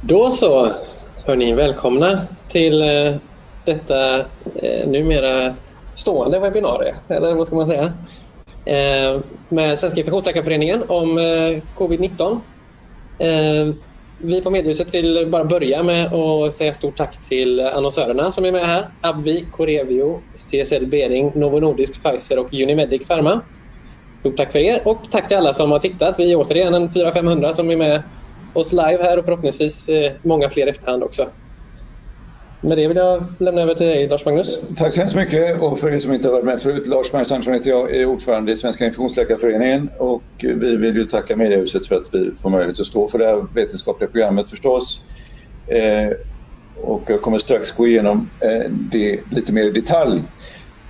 Då så, hörni, välkomna till eh, detta eh, numera stående webbinarie, eller vad ska man säga, eh, med Svenska infektionsläkarföreningen om eh, covid-19. Eh, vi på Mediehuset vill bara börja med att säga stort tack till annonsörerna som är med här. Abvi, Corevio, CSL Bering, Novo Nordisk, Pfizer och Unimedic Pharma. Stort tack för er och tack till alla som har tittat. Vi är återigen en 400-500 som är med oss live här och förhoppningsvis eh, många fler efterhand också. Med det vill jag lämna över till dig, Lars-Magnus. Tack så hemskt mycket. Och för er som inte har varit med förut, Lars-Magnus Andersson heter jag, är ordförande i Svenska infektionsläkarföreningen och vi vill ju tacka Mediehuset för att vi får möjlighet att stå för det här vetenskapliga programmet förstås. Eh, och jag kommer strax gå igenom eh, det lite mer i detalj.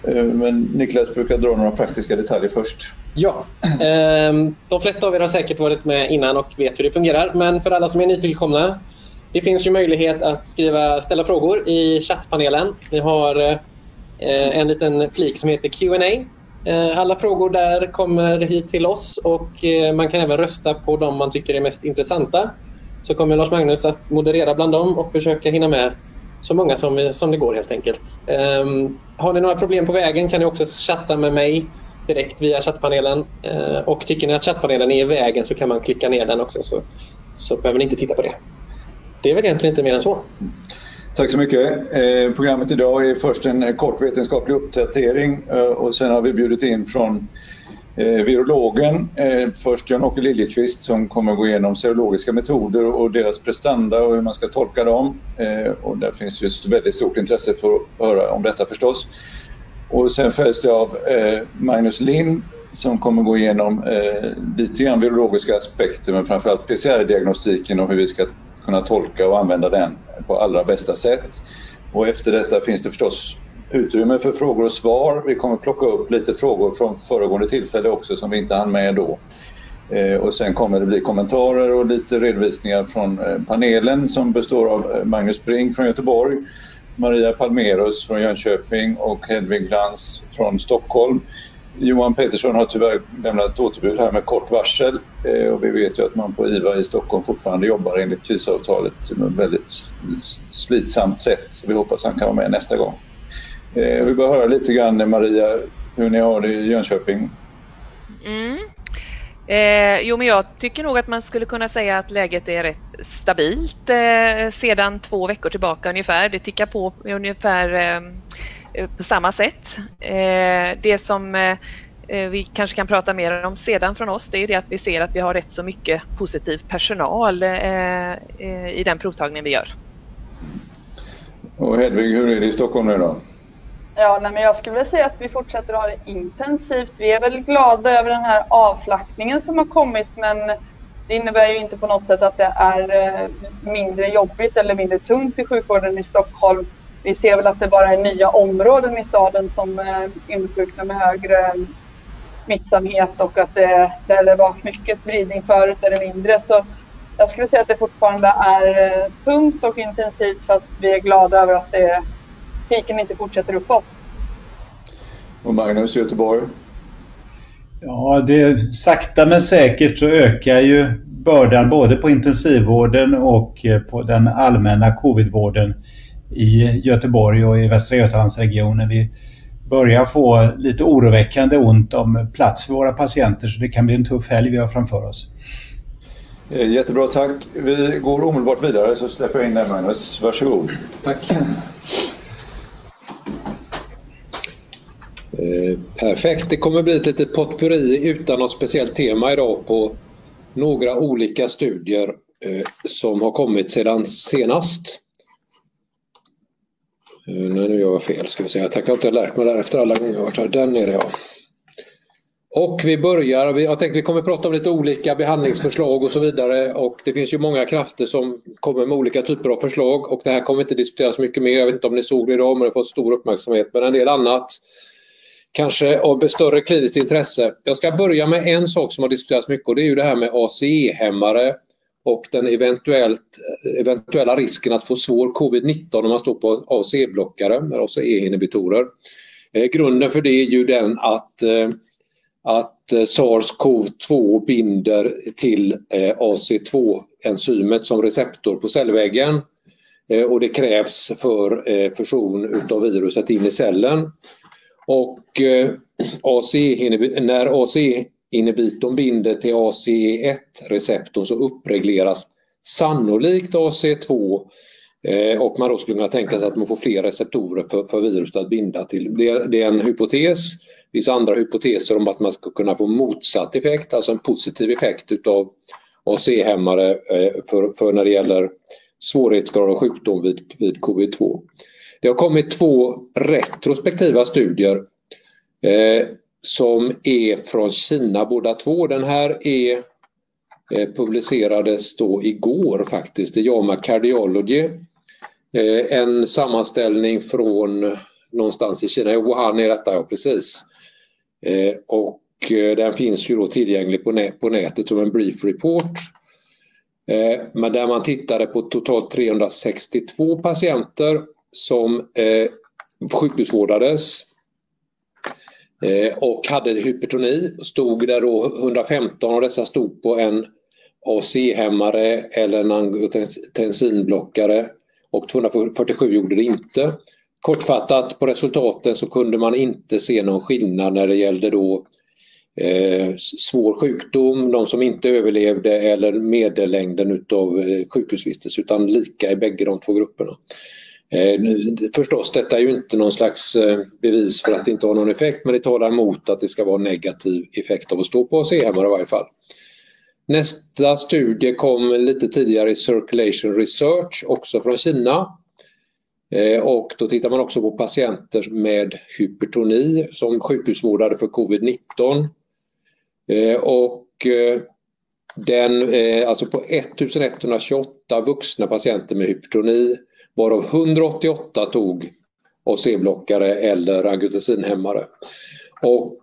Eh, men Niklas brukar dra några praktiska detaljer först. Ja, ehm, de flesta av er har säkert varit med innan och vet hur det fungerar. Men för alla som är nytillkomna det finns ju möjlighet att skriva, ställa frågor i chattpanelen. Vi har eh, en liten flik som heter Q&A. Eh, alla frågor där kommer hit till oss och man kan även rösta på de man tycker är mest intressanta. Så kommer Lars Magnus att moderera bland dem och försöka hinna med så många som, som det går helt enkelt. Um, har ni några problem på vägen kan ni också chatta med mig direkt via chattpanelen. Uh, och tycker ni att chattpanelen är i vägen så kan man klicka ner den också så, så behöver ni inte titta på det det är väl egentligen inte mer än så. Tack så mycket. Eh, programmet idag är först en kort vetenskaplig uppdatering eh, och sen har vi bjudit in från eh, virologen, eh, först Jan-Åke Liljeqvist som kommer gå igenom serologiska metoder och deras prestanda och hur man ska tolka dem. Eh, och där finns ju ett väldigt stort intresse för att höra om detta förstås. Och sen följs det av eh, Magnus Lind som kommer gå igenom eh, lite grann virologiska aspekter men framförallt PCR-diagnostiken och hur vi ska kunna tolka och använda den på allra bästa sätt. Och efter detta finns det förstås utrymme för frågor och svar. Vi kommer plocka upp lite frågor från föregående tillfälle också som vi inte hann med då. Eh, och sen kommer det bli kommentarer och lite redovisningar från eh, panelen som består av eh, Magnus Brink från Göteborg, Maria Palmerus från Jönköping och Hedvig Glans från Stockholm. Johan Petersson har tyvärr lämnat återbud här med kort varsel och vi vet ju att man på IVA i Stockholm fortfarande jobbar enligt krisavtalet på ett väldigt slitsamt sätt. Så vi hoppas han kan vara med nästa gång. Eh, vi bara höra lite grann Maria hur ni har det i Jönköping. Mm. Eh, jo, men jag tycker nog att man skulle kunna säga att läget är rätt stabilt eh, sedan två veckor tillbaka ungefär. Det tickar på ungefär eh, Eh, på samma sätt. Eh, det som vi kanske kan prata mer om sedan från oss det är det att vi ser att vi har rätt så mycket positiv personal i den provtagning vi gör. Och Hedvig, hur är det i Stockholm nu då? Ja, nej, men jag skulle vilja säga att vi fortsätter att ha det intensivt. Vi är väl glada över den här avflackningen som har kommit men det innebär ju inte på något sätt att det är eh, mindre jobbigt eller mindre tungt i sjukvården i Stockholm vi ser väl att det bara är nya områden i staden som eh, insjuknar med högre eh, smittsamhet och att det, där det var mycket spridning förut är det mindre. Så jag skulle säga att det fortfarande är tungt och intensivt fast vi är glada över att det, piken inte fortsätter uppåt. Och Magnus, Göteborg? Ja, det, sakta men säkert så ökar ju bördan både på intensivvården och eh, på den allmänna covidvården i Göteborg och i Västra Götalandsregionen. Vi börjar få lite oroväckande ont om plats för våra patienter så det kan bli en tuff helg vi har framför oss. Eh, jättebra, tack. Vi går omedelbart vidare så släpper jag in dig Magnus. Varsågod. Tack. Eh, perfekt. Det kommer bli ett litet potpurri utan något speciellt tema idag på några olika studier eh, som har kommit sedan senast. Eh, nej, nu gör jag fel ska vi säga. jag att jag lärt mig det efter alla gånger jag varit här. Den är det ja. Och vi börjar, jag tänkte vi kommer prata om lite olika behandlingsförslag och så vidare och det finns ju många krafter som kommer med olika typer av förslag och det här kommer inte diskuteras mycket mer. Jag vet inte om ni såg det idag men det har fått stor uppmärksamhet men en del annat kanske av större kliniskt intresse. Jag ska börja med en sak som har diskuterats mycket och det är ju det här med ACE-hämmare och den eventuellt, eventuella risken att få svår covid-19 om man står på AC-blockare, alltså E-inhibitorer. Eh, grunden för det är ju den att, eh, att eh, SARS-CoV-2 binder till eh, AC2-enzymet som receptor på cellväggen eh, och det krävs för fusion utav viruset in i cellen. Och när ACE-inhibitorn binder till ACE1-receptorn så uppregleras sannolikt AC2 och man då skulle kunna tänka sig att man får fler receptorer för, för viruset att binda till. Det, det är en hypotes. Finns andra hypoteser om att man ska kunna få motsatt effekt, alltså en positiv effekt utav AC-hämmare eh, för, för när det gäller svårighetsgrad av sjukdom vid, vid covid-2. Det har kommit två retrospektiva studier eh, som är från Kina båda två. Den här är eh, publicerades då igår faktiskt i JAMA Cardiology Eh, en sammanställning från någonstans i Kina, Wuhan är detta ja precis. Eh, och eh, den finns ju då tillgänglig på, nä på nätet som en brief report. Eh, men där man tittade på totalt 362 patienter som sjukhusvårdades och hade hypertoni. Stod där då 115 av dessa stod på en AC-hämmare eller en angiotensinblockare och 247 gjorde det inte. Kortfattat på resultaten så kunde man inte se någon skillnad när det gällde då eh, svår sjukdom, de som inte överlevde eller medellängden utav eh, sjukhusvistelse utan lika i bägge de två grupperna. Eh, förstås, detta är ju inte någon slags eh, bevis för att det inte har någon effekt men det talar emot att det ska vara negativ effekt av att stå på AC-hämmare i varje fall. Nästa studie kom lite tidigare i Circulation Research, också från Kina. Eh, och då tittar man också på patienter med hypertoni som sjukhusvårdade för covid-19. Eh, och eh, den, alltså på 1128 vuxna patienter med hypertoni varav 188 tog AC-blockare eller angiotensinhämmare. Och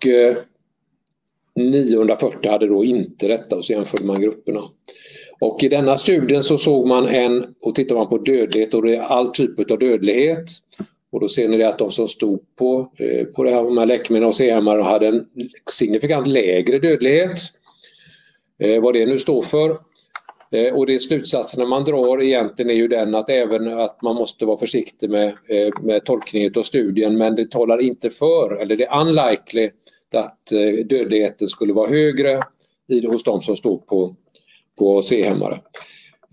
940 hade då inte detta och så jämförde man grupperna. Och i denna studien så såg man en, och tittar man på dödlighet och det är all typ av dödlighet. Och då ser ni att de som stod på, eh, på det här, de här läkemedlen och CMR hade en signifikant lägre dödlighet. Eh, vad det nu står för. Eh, och det slutsatserna man drar egentligen är ju den att även att man måste vara försiktig med, eh, med tolkningen av studien men det talar inte för, eller det är unlikely att eh, dödligheten skulle vara högre hos de som står på, på C-hämmare.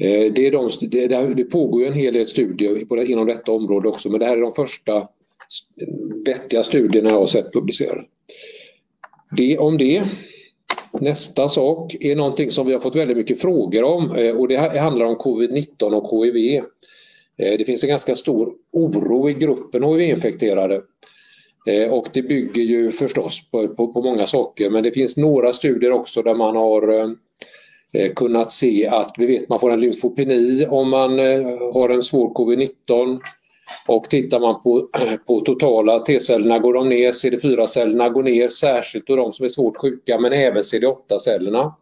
Eh, det, är de, det, det pågår en hel del studier inom detta område också men det här är de första vettiga studierna jag har sett publicerade. Det om det. Nästa sak är någonting som vi har fått väldigt mycket frågor om eh, och det handlar om covid-19 och HIV. Eh, det finns en ganska stor oro i gruppen HIV-infekterade och det bygger ju förstås på, på, på, många saker men det finns några studier också där man har Eh, kunnat se att vi vet man får en lymfopeni om man eh, har en svår covid-19 och tittar man på, på totala T-cellerna går de ner, CD4-cellerna går ner särskilt då de som är svårt sjuka men även CD8-cellerna.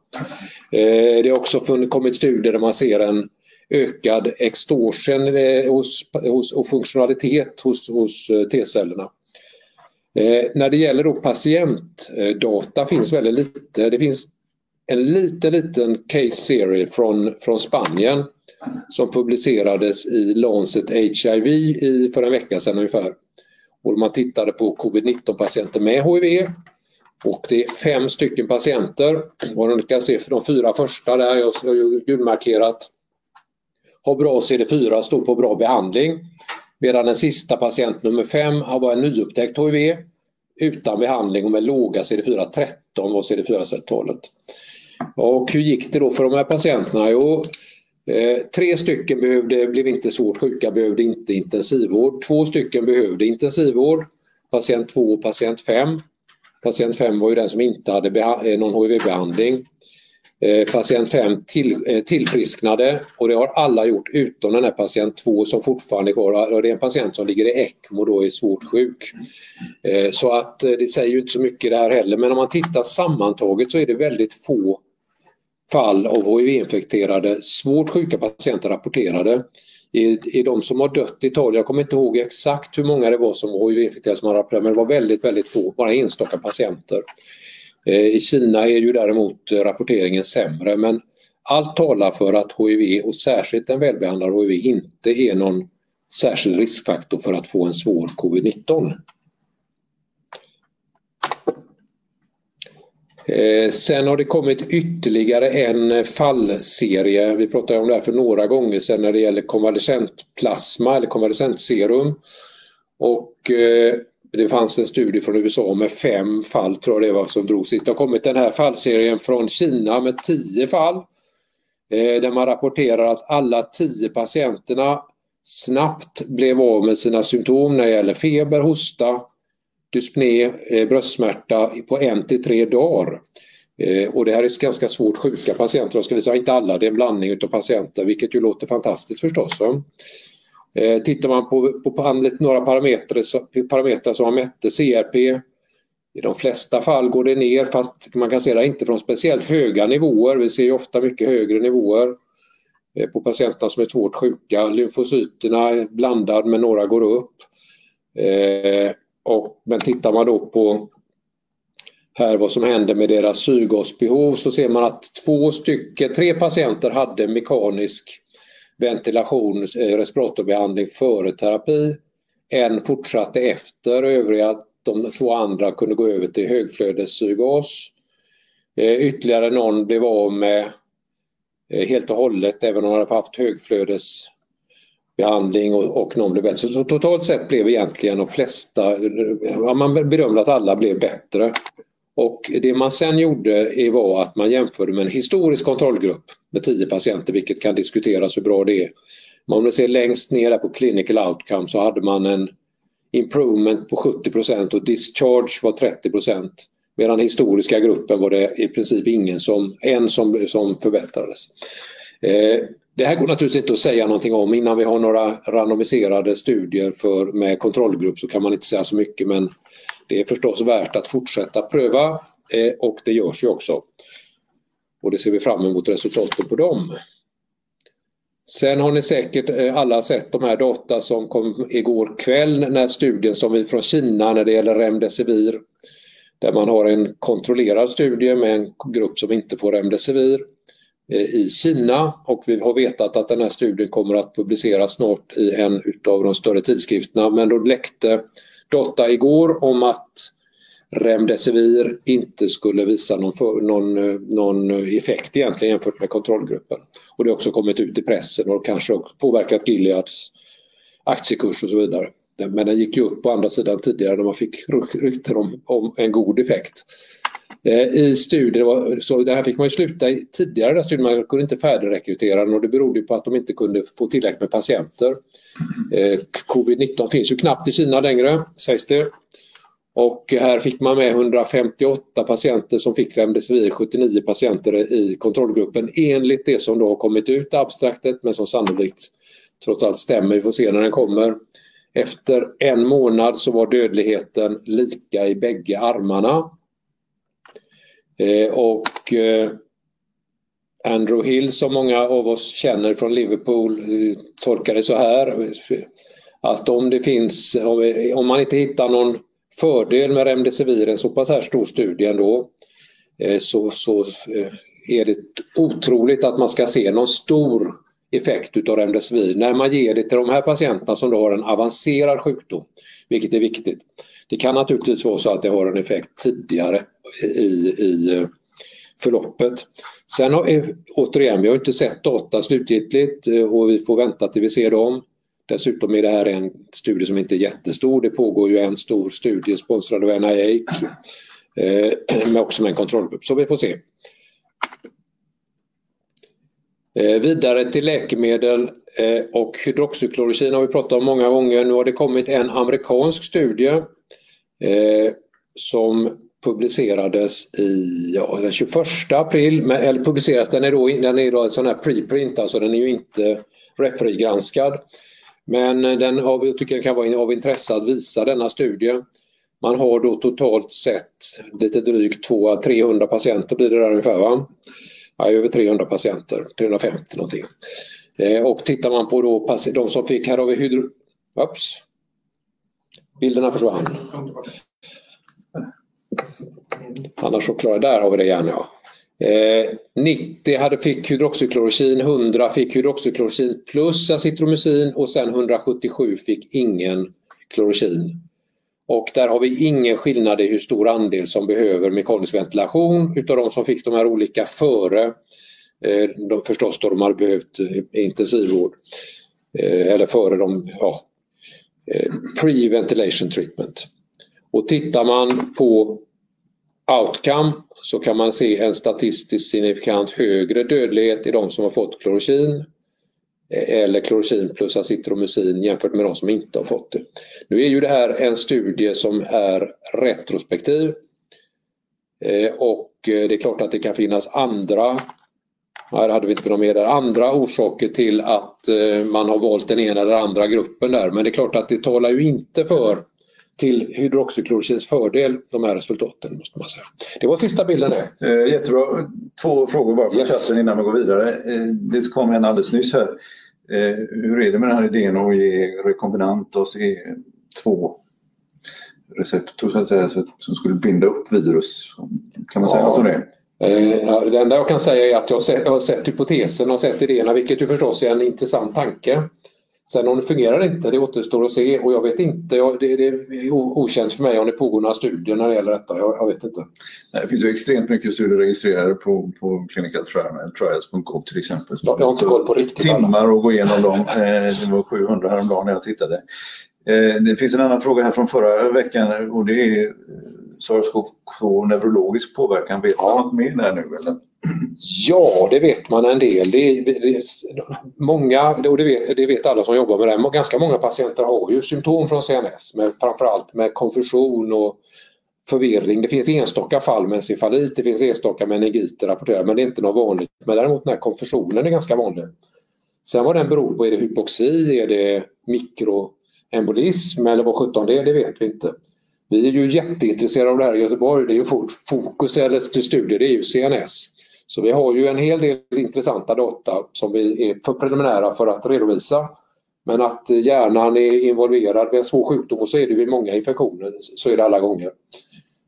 Eh, det har också kommit studier där man ser en ökad extorsion hos, hos, och funktionalitet hos, hos T-cellerna. Eh, när det gäller då patientdata finns väldigt lite. Det finns en liten, liten case serie från, från Spanien som publicerades i Lancet HIV i, för en vecka sedan ungefär. Och man tittade på covid-19 patienter med HIV och det är fem stycken patienter och ni kan se för de fyra första där, jag har gulmarkerat, har bra CD4, står på bra behandling. Medan den sista patient nummer fem har varit en nyupptäckt HIV utan behandling och med låga CD4 13 var CD4-celltalet. Och hur gick det då för de här patienterna? Jo, eh, tre stycken behövde, blev inte svårt sjuka, behövde inte intensivvård. Två stycken behövde intensivvård, patient 2 och patient 5. Patient 5 var ju den som inte hade eh, någon HIV-behandling. Eh, patient 5 till, eh, tillfrisknade och det har alla gjort utom den här patient 2 som fortfarande är kvar. Och det är en patient som ligger i ECMO och då är svårt sjuk. Eh, så att eh, det säger ju inte så mycket det här heller men om man tittar sammantaget så är det väldigt få fall av HIV-infekterade svårt sjuka patienter rapporterade. I, I de som har dött i Italien, jag kommer inte ihåg exakt hur många det var som var HIV-infekterade som har rapporterat men det var väldigt, väldigt få, bara enstaka patienter. Eh, I Kina är ju däremot eh, rapporteringen sämre men allt talar för att HIV och särskilt en välbehandlad HIV inte är någon särskild riskfaktor för att få en svår covid-19. Eh, sen har det kommit ytterligare en eh, fallserie. Vi pratade om det här för några gånger sedan när det gäller konvalescentplasma eller konvalescentserum. Och eh, det fanns en studie från USA med fem fall tror jag det var som drog sist. Det har kommit den här fallserien från Kina med tio fall. Där man rapporterar att alla tio patienterna snabbt blev av med sina symptom när det gäller feber, hosta, dyspné, eh, bröstsmärta på en till tre dagar. Eh, och det här är ganska svårt sjuka patienter, jag ska säga inte alla, det är en blandning av patienter vilket ju låter fantastiskt förstås. Eh, tittar man på, på, på några parametrar, parametrar som man mätte, CRP, i de flesta fall går det ner fast man kan se det inte från speciellt höga nivåer. Vi ser ofta mycket högre nivåer eh, på patienterna som är svårt sjuka. Lymfocyterna är blandad men några går upp. Eh, och, men tittar man då på här vad som händer med deras syrgasbehov så ser man att två stycken, tre patienter hade mekanisk ventilation, eh, respiratorbehandling före terapi. En fortsatte efter, övriga, de två andra kunde gå över till högflödessyrgas. Eh, ytterligare någon blev av med eh, helt och hållet även om de hade haft högflödes behandling och, och någon blev bättre. Så totalt sett blev egentligen de flesta, ja, man bedömde att alla blev bättre. Och det man sen gjorde var att man jämförde med en historisk kontrollgrupp med 10 patienter, vilket kan diskuteras hur bra det är. Om man ser längst ner på clinical outcome så hade man en improvement på 70% och discharge var 30% Medan historiska gruppen var det i princip ingen som, en som, som förbättrades. Eh, det här går naturligtvis inte att säga någonting om innan vi har några randomiserade studier för, med kontrollgrupp så kan man inte säga så mycket men det är förstås värt att fortsätta pröva eh, och det görs ju också. Och det ser vi fram emot resultaten på dem. Sen har ni säkert eh, alla sett de här data som kom igår kväll när studien som vi från Kina när det gäller Remdesivir där man har en kontrollerad studie med en grupp som inte får Remdesivir Eh, i Kina och vi har vetat att den här studien kommer att publiceras snart i en av de större tidskrifterna men då läckte data igår om att Remdesivir inte skulle visa någon, för, någon, eh, någon eh, effekt egentligen jämfört med kontrollgruppen. Och det har också kommit ut i pressen och kanske också påverkat Gileads aktiekurs och så vidare. Men den gick ju upp på andra sidan tidigare när man fick rykten om, om en god effekt. Eh, I studier. Så där här fick man ju sluta i tidigare där studier, man kunde inte färdigrekrytera den och det berodde på att de inte kunde få tillräckligt med patienter. Eh, Covid-19 finns ju knappt i Kina längre sägs det. Och här fick man med 158 patienter som fick Remdesivir, 79 patienter i kontrollgruppen enligt det som då har kommit ut abstraktet men som sannolikt trots allt stämmer, vi får se när den kommer. Efter en månad så var dödligheten lika i bägge armarna Eh, och eh, Andrew Hill som många av oss känner från Liverpool eh, tolkar det så här att om det finns, om man inte hittar någon fördel med Remdesivir, en så pass här stor studie ändå, eh, så, så eh, är det otroligt att man ska se någon stor effekt utav Remdesivir när man ger det till de här patienterna som då har en avancerad sjukdom, vilket är viktigt. Det kan naturligtvis vara så att det har en effekt tidigare i, i förloppet. Sen har, återigen, vi har inte sett data slutgiltigt eh, och vi får vänta till vi ser dem. Dessutom är det här en studie som inte är jättestor. Det pågår ju en stor studie sponsrad av NIH eh, men också med en kontrollgrupp, så vi får se. Eh, vidare till läkemedel och hydroxyklorokin har vi pratat om många gånger. Nu har det kommit en amerikansk studie eh, som publicerades i ja, den 21 april. Men, eller publiceras, den är då, den är då en sån här preprint, alltså den är ju inte referigranskad. Men eh, den har, jag tycker det kan vara av intresse att visa denna studie. Man har då totalt sett lite drygt 200-300 patienter blir det där ungefär va? Ja, över 300 patienter, 350 någonting. Eh, och tittar man på då de som fick, här har vi hydro... Ups. Bilderna försvann. Annars så klarar där har vi det gärna. Ja. Eh, 90 hade, fick hydroxyklorokin, 100 fick hydroxyklorokin plus acitromycin och sen 177 fick ingen klorokin. Och där har vi ingen skillnad i hur stor andel som behöver mekanisk ventilation utav de som fick de här olika före. Eh, de, förstås då de har behövt eh, intensivvård. Eh, eller före de, ja, eh, pre-ventilation treatment. Och tittar man på outcome så kan man se en statistiskt signifikant högre dödlighet i de som har fått klorokin eh, eller klorokin plus acitromycin jämfört med de som inte har fått det. Nu är ju det här en studie som är retrospektiv eh, och eh, det är klart att det kan finnas andra här hade vi inte några mer där. Andra orsaker till att man har valt den ena eller andra gruppen där men det är klart att det talar ju inte för till hydroxyklorokins fördel, de här resultaten. måste man säga. Det var sista bilden där. Eh, jättebra. Två frågor bara från yes. chatten innan vi går vidare. Eh, det kom en alldeles nyss här. Eh, hur är det med den här idén att ge rekombinant och C2 receptor så att säga, som skulle binda upp virus? Kan man säga ja. något om det? Eh, det enda jag kan säga är att jag har sett, jag har sett hypotesen och sett idéerna vilket ju förstås är en intressant tanke. Sen om det fungerar inte, det återstår att se och jag vet inte, jag, det, det, är okänt för mig om det pågår några studier när det gäller detta. Jag, jag vet inte. Det finns ju extremt mycket studier registrerade på, på clinicaltrials.gov till exempel. Jag har inte koll på riktigt Timmar att gå igenom dem. Eh, det var 700 häromdagen när jag tittade. Eh, det finns en annan fråga här från förra veckan och det är SARS-CoV-2 neurologisk påverkan. Vet man något mer där nu? Eller? Ja, det vet man en del. Det det många, och det vet, det vet, alla som jobbar med det, här. ganska många patienter har ju symptom från CNS, med, framförallt med konfusion och förvirring. Det finns enstaka fall med encefalit, det finns enstaka meningiter rapporterade, men det är inte något vanligt. Men däremot den här konfusionen är ganska vanlig. Sen vad den beror på, är det hypoxi, är det mikroembolism eller vad sjutton det är, det vet vi inte. Vi är ju jätteintresserade av det här i Göteborg. Det är ju fokus eller till studier, det är ju CNS. Så vi har ju en hel del intressanta data som vi är för preliminära för att redovisa. Men att hjärnan är involverad vid en svår sjukdom och så är det vid många infektioner, så är det alla gånger.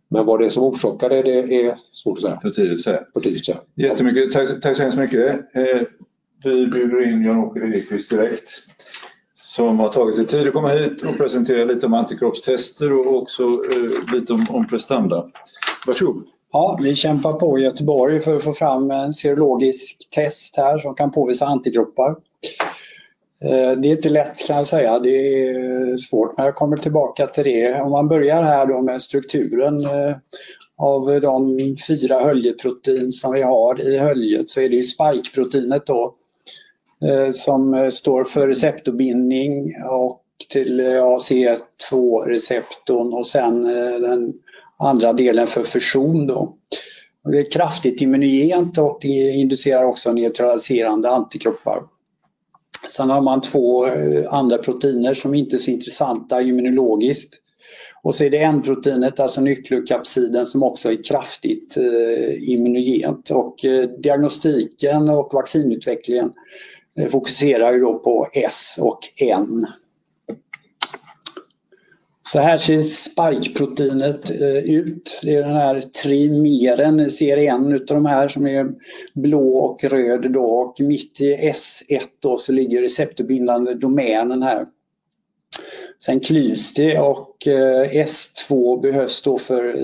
Men vad det är som orsakar det, det är svårt att säga. För tidigt att säga. För tidigt att säga. Jättemycket, tack, tack så hemskt mycket. Eh, vi bjuder in Jan-Åke Liljeqvist direkt som har tagit sig tid att komma hit och presentera lite om antikroppstester och också eh, lite om, om prestanda. Varsågod. Ja, vi kämpar på i Göteborg för att få fram en serologisk test här som kan påvisa antikroppar. Eh, det är inte lätt kan jag säga, det är svårt men jag kommer tillbaka till det. Om man börjar här då med strukturen eh, av de fyra höljeprotein som vi har i höljet så är det ju spikeproteinet då Eh, Eh, som eh, står för receptorbindning och till eh, AC2-receptorn och sen den andra delen för fusion. Då. Det är kraftigt immunogent och det inducerar också neutraliserande antikroppar. Sen har man två andra proteiner som inte är så intressanta immunologiskt. Och så är det N-proteinet, alltså nukleokapsiden, som också är kraftigt eh, immunogent. Och eh, diagnostiken och vaccinutvecklingen Eh, fokuserar ju då på S och N. Så här ser spikeproteinet eh, ut. Det är den här trimeren, ni ser en utav de här som är blå och röd då och mitt i S1 då så ligger receptorbindande domänen här. Sen klyvs det och eh, S2 behövs då för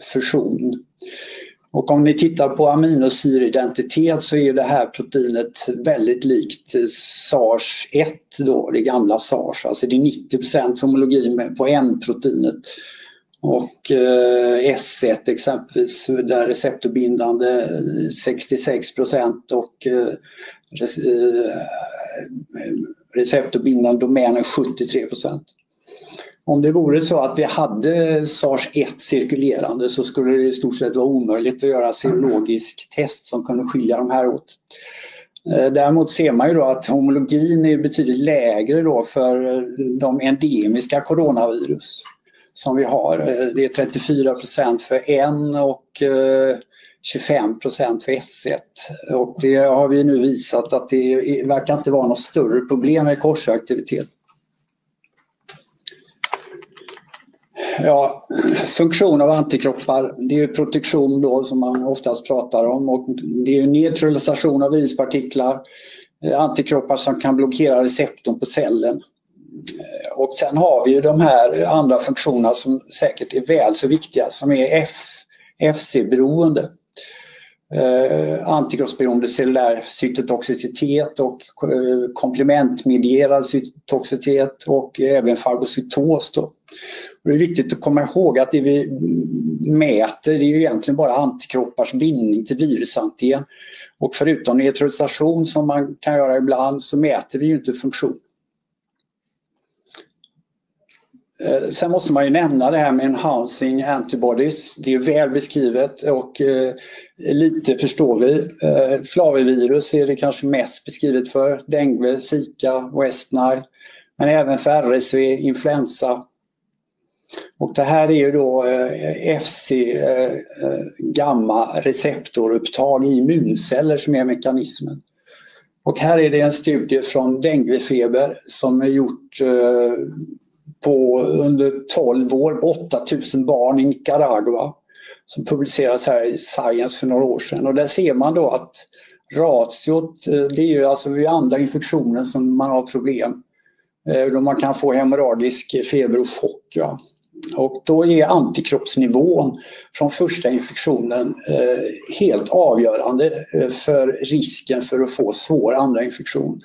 fusion. Och om ni tittar på aminosyridentitet så är det här proteinet väldigt likt SARS-1 då, det gamla SARS. Alltså det är 90% homologi på N-proteinet. Och eh, S1 exempelvis, där receptorbindande 66% och eh, eh receptorbindande domänen 73 om det vore så att vi hade SARS-1 cirkulerande så skulle det i stort sett vara omöjligt att göra serologisk test som kunde skilja de här åt. Eh, däremot ser man ju då att homologin är betydligt lägre då för eh, de endemiska coronavirus som vi har. Eh, det är 34% för N och 25 eh, för S1. Och det har vi nu visat att det verkar inte vara något större problem med korsaktivitet. Ja, funktion av antikroppar, det är ju protektion då som man oftast pratar om och det är neutralisation av viruspartiklar, eh, antikroppar som kan blockera receptorn på cellen. Eh, och sen har vi ju de här andra funktionerna som säkert är väl så viktiga som är F, FC-beroende. Eh, antikroppsberoende cellulär cytotoxicitet och eh, komplementmedierad cytotoxicitet och eh, även fagocytos. Då. Det är viktigt att komma ihåg att det vi mäter det är egentligen bara antikroppars bindning till virusantigen. Och förutom neutralisation som man kan göra ibland så mäter vi ju inte funktion. Eh, sen måste man ju nämna det här med enhancing antibodies. Det är väl beskrivet och eh, lite förstår vi. Eh, flavivirus är det kanske mest beskrivet för. Dengue, Zika, West Nile. Men även för RSV, influensa. Och det här är ju då eh, FC, eh, eh, gamma receptorupptag i immunceller som är mekanismen. Och här är det en studie från denguefeber som är gjort på, under 12 år på 8000 barn i Nicaragua som publicerades här i Science för några år sedan. Och där ser man då att ratiot, det är ju alltså vid andra infektioner som man har problem. Då man kan få hemorragisk feber och chock. Ja. Och då är antikroppsnivån från första infektionen eh, helt avgörande eh, för risken för att få svår andra infektion.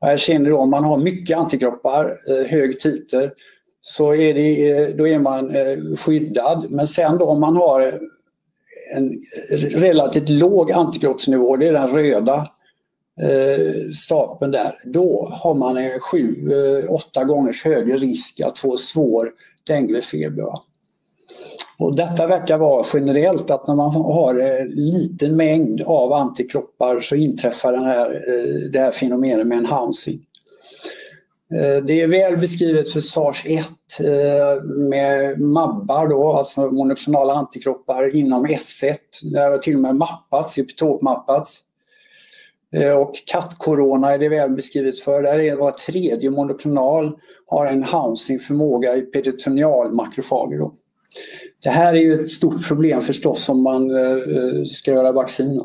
Och här ser ni då om man har mycket antikroppar, eh, hög titer, så är, det, eh, då är man eh, skyddad. Men sen då om man har en relativt låg antikroppsnivå, det är den röda eh, stapeln där, då har man en sju, eh, åtta gångers högre risk att få svår denguefeber. Och detta verkar vara generellt att när man har en liten mängd av antikroppar så inträffar den här, eh, det här fenomenet med en housing. Eh, det är väl beskrivet för SARS-1 med mabbar då, alltså monoklonala antikroppar inom S1. Det har till och med mappats, epitopmappats. Eh, och kattkorona är det väl beskrivet för. Där är var tredje monoklonal har en housing-förmåga i peritonealmakrofager. Det här är ju ett stort problem förstås om man eh, ska göra vaccin.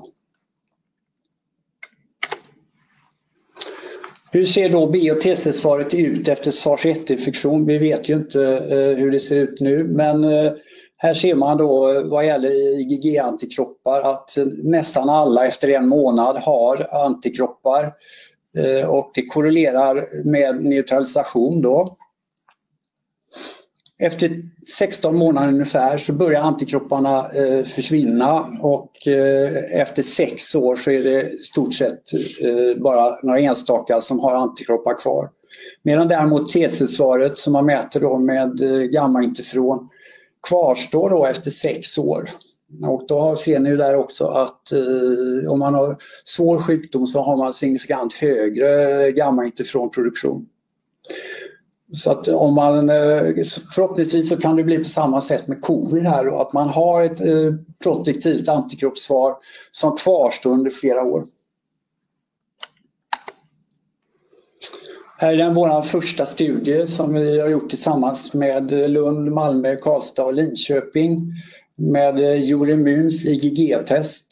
Hur ser då B och T-cellsvaret ut efter SARS-1-infektion? Vi vet ju inte eh, hur det ser ut nu men här ser man då eh, vad gäller IgG-antikroppar att nästan alla efter en månad har antikroppar eh, och det korrelerar med neutralisation då. Efter 16 månader ungefär så börjar antikropparna eh, försvinna och efter sex år så är det stort sett bara några enstaka som har antikroppar kvar. Medan däremot T-cellsvaret som man mäter då med gammainterferon kvarstår då efter sex år. Och då ser ni där också att eh, om man har svår sjukdom så har man signifikant högre gamma-interferonproduktion. Så att om man, eh, förhoppningsvis så kan det bli på samma sätt med covid här och att man har ett eh, protektivt antikroppssvar som kvarstår under flera år. Här är den vår första studie som vi har gjort tillsammans med Lund, Malmö, Karlstad och Linköping med Euroimmuns IgG-test.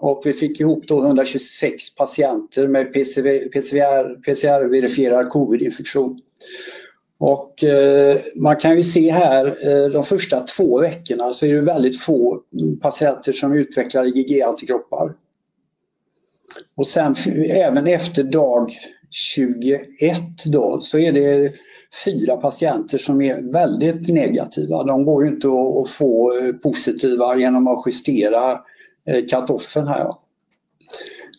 Och vi fick ihop då 126 patienter med PCR-verifierad covid-infektion. Och eh, man kan ju se här eh, de första två veckorna så är det väldigt få patienter som utvecklar IgG-antikroppar. Och sen även efter dag 21 då så är det fyra patienter som är väldigt negativa. De går ju inte att få eh, positiva genom att justera eh, katoffen cut-offen här.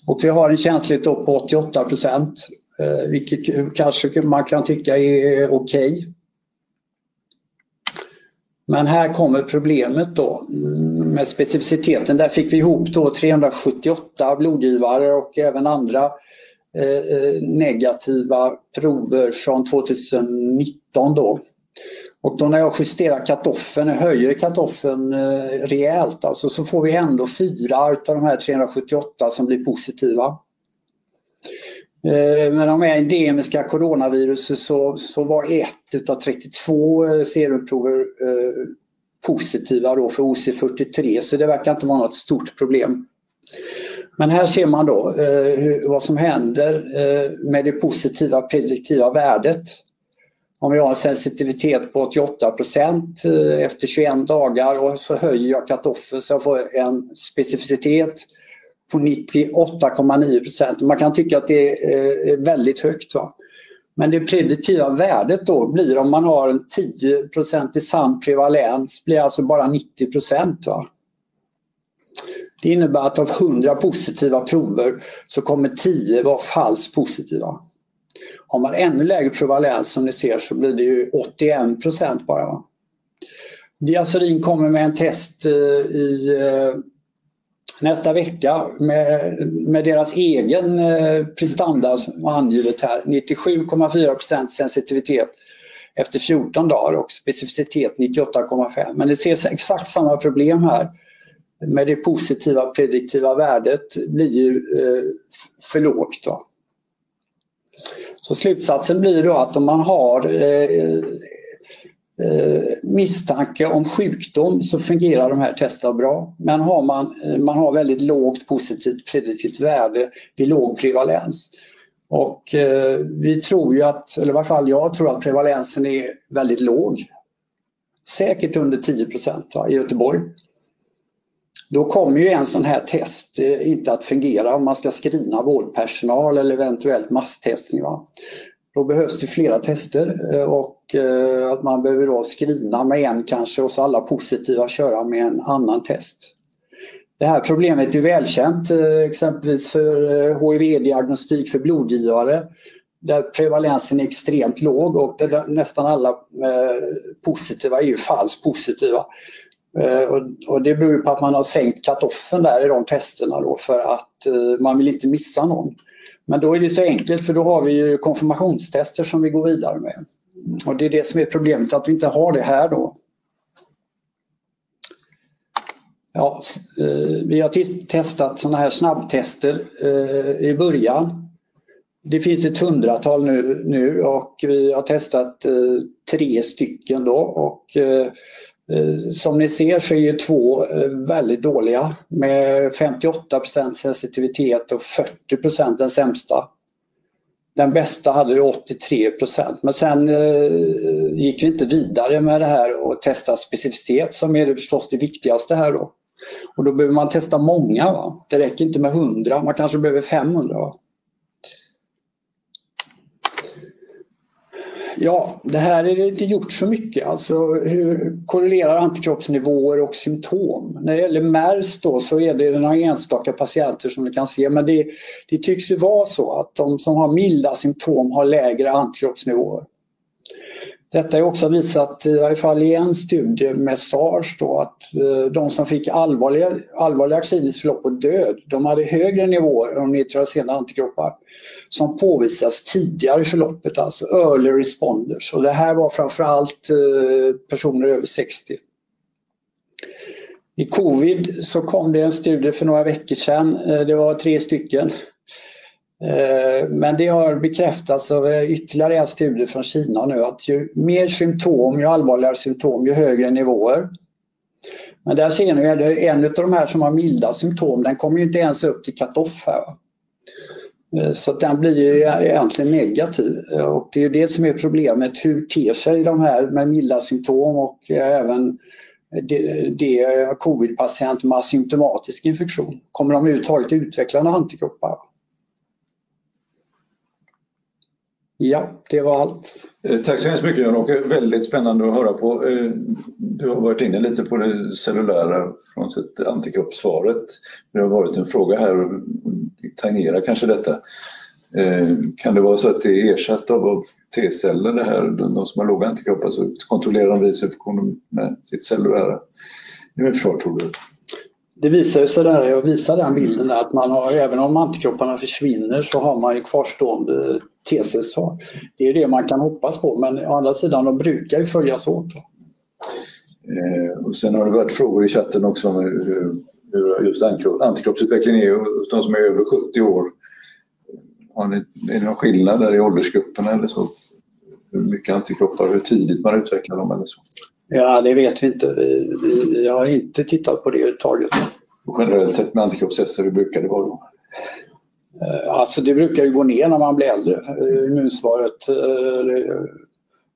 Och vi har en känslighet på 88 procent eh, vilket kanske man kan tycka är okej. Okay. Men här kommer problemet då mm, med specificiteten. Där fick vi ihop då 378 blodgivare och även andra eh, Eh, eh, negativa prover från 2019 då. Och då när jag justerar katoffen, höjer katoffen eh, rejält, alltså, så får vi ändå fyra av de här 378 som blir positiva. Eh, med de endemiska coronaviruset så, så var ett utav 32 eh, serumprover eh, positiva då för OC43 så det verkar inte vara något stort problem. Men här ser man då eh, hur, vad som händer eh, med det positiva prediktiva värdet. Om vi har en sensitivitet på 88 procent eh, efter 21 dagar och så höjer jag cut-offen så jag får en specificitet på 98,9 procent. Man kan tycka att det eh, är väldigt högt. Va? Men det prediktiva värdet då blir om man har en 10% i sann prevalens blir alltså bara 90 procent. Det innebär att av 100 positiva prover så kommer 10 vara falskt positiva. Har man ännu lägre prevalens som ni ser så blir det ju 81 procent bara. Va? Diacerin kommer med en test eh, i eh, nästa vecka med, med deras egen eh, prestanda som angivet här. 97,4% sensitivitet efter 14 dagar och specificitet 98,5. Men det ser exakt samma problem här. Med det positiva prediktiva värdet blir ju eh, för lågt. Då. Så slutsatsen blir då att om man har eh, eh, misstanke om sjukdom så fungerar de här testerna bra. Men har man, eh, man har väldigt lågt positivt prediktivt värde vid låg prevalens. Och eh, vi tror ju att, eller i varje fall jag tror att prevalensen är väldigt låg. Säkert under 10 procent i Göteborg. Då kommer ju en sån här test eh, inte att fungera om man ska screena vårdpersonal eller eventuellt masstestning. Va? Då behövs det flera tester eh, och eh, att man behöver då screena med en kanske och så alla positiva köra med en annan test. Det här problemet är välkänt exempelvis för HIV-diagnostik för blodgivare där prevalensen är extremt låg och nästan alla positiva är ju falskt positiva. Eh, och, det beror på att man har sänkt cut-offen där i de testerna då för att eh, man vill inte missa någon. Men då är det så enkelt för då har vi ju konfirmationstester som vi går vidare med. Och det är det som är problemet, att vi inte har det här då. Ja, eh, vi har testat sådana här snabbtester eh, i början. Det finns ett hundratal nu, nu och vi har testat eh, tre stycken då och Eh, Eh, som ni ser så är ju två eh, väldigt dåliga med 58% sensitivitet och 40 den sämsta. Den bästa hade 83% men sen eh, gick vi inte vidare med det här och testa specificitet som är det förstås det viktigaste här då. Och då behöver man testa många. Va? Det räcker inte med 100, man kanske behöver 500. Va? Ja, det här är det inte gjort så mycket. Alltså hur korrelerar antikroppsnivåer och symptom? När det gäller MERS då så är det några enstaka patienter som du kan se men det, det tycks ju vara så att de som har milda symptom har lägre antikroppsnivåer. Detta är också visat i varje fall i en studie med SARS då att eh, de som fick allvarliga, allvarliga kliniskt förlopp och död de hade högre nivåer av neutraliserande antikroppar som påvisas tidigare i förloppet, alltså early responders. Och det här var framförallt eh, personer över 60. I covid så kom det en studie för några veckor sedan, eh, det var tre stycken Eh, men det har bekräftats av eh, ytterligare en studie från Kina nu att ju mer symptom, ju allvarligare symptom, ju högre nivåer. Men där ser ni att en av de här som har milda symptom den kommer ju inte ens upp till cut-off här. Eh, så den blir ju egentligen negativ och det är det som är problemet. Hur ter sig de här med milda symptom och även det, det covid-patient med asymptomatisk infektion? Kommer de överhuvudtaget utveckla några antikroppar? Ja, det var allt. Eh, tack så hemskt mycket Jan-Åke. Eh, väldigt spännande att höra på. Eh, du har varit inne lite på det cellulära från antikroppssvaret. Det har varit en fråga här och tangerar kanske detta. Kan det vara så att det är ersatt av T-celler det här, de som har låga antikroppar så kontrollerar de virusinfektionen med sitt cellulära immunförsvar tror du? Det visar sig där, jag visar den bilden där, att man har, även om antikropparna försvinner så har man ju kvarstående T-cellsvar. Det är det man kan hoppas på men å andra sidan de brukar ju följas åt. Eh, och sen har det varit frågor i chatten också om hur, hur just antikroppsutvecklingen är hos de som är över 70 år. har ni, är det någon skillnad där i åldersgrupperna eller så? Hur mycket antikroppar, hur tidigt man utvecklar dem eller så? Ja, det vet vi inte. Vi, vi, vi har inte tittat på det överhuvudtaget. Generellt sett med antikroppstester, hur brukar det vara då? Eh, alltså det brukar ju gå ner när man blir äldre. Eh, immunsvaret eh,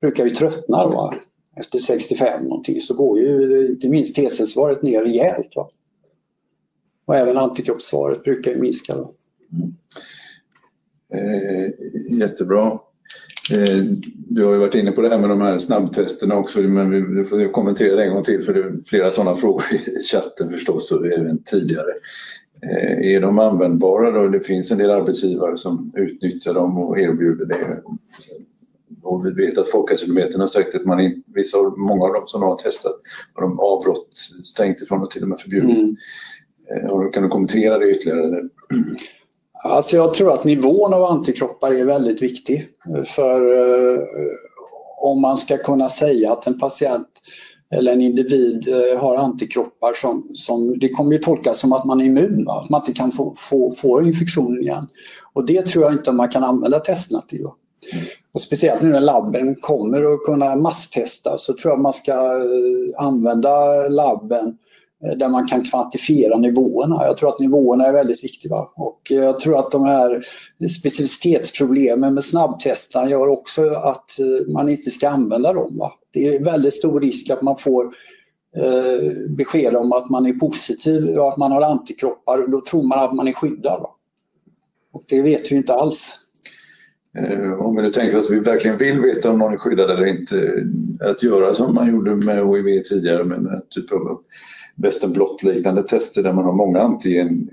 brukar ju tröttna då. Efter 65 någonting så går ju inte minst T-cellsvaret ner rejält. Va? Och även antikroppssvaret brukar ju minska. Då. Mm. Eh, jättebra. Eh, du har ju varit inne på det här med de här snabbtesterna också men vi, får kommentera det en gång till för det är flera sådana frågor i chatten förstås och även tidigare. Eh, är de användbara då? Det finns en del arbetsgivare som utnyttjar dem och erbjuder det. Och vi vet att Folkhälsomyndigheten har sagt att man vissa, många av dem som har testat har de avrått strängt ifrån och till och med förbjudit. Mm. Eh, kan du kommentera det ytterligare? Alltså jag tror att nivån av antikroppar är väldigt viktig. Eh, för eh, om man ska kunna säga att en patient eller en individ eh, har antikroppar som, som det kommer ju tolkas som att man är immun, va? att man inte kan få, få, få infektionen igen. Och det tror jag inte man kan använda testerna till. Va? Och speciellt nu när labben kommer att kunna masstesta så tror jag man ska använda labben Eh, Eh, där man kan kvantifiera nivåerna. Jag tror att nivåerna är väldigt viktiga. Och jag tror att de här specificitetsproblemen med snabbtesterna gör också att eh, man inte ska använda dem. Va? Det är väldigt stor risk att man får eh, besked om att man är positiv och att man har antikroppar. Då tror man att man är skyddad. Va? Och det vet vi inte alls. Eh, om vi nu tänker att vi verkligen vill veta om någon är skyddad eller inte, att göra som man gjorde med HIV tidigare med den typ av Western blott-liknande tester där man har många antigen.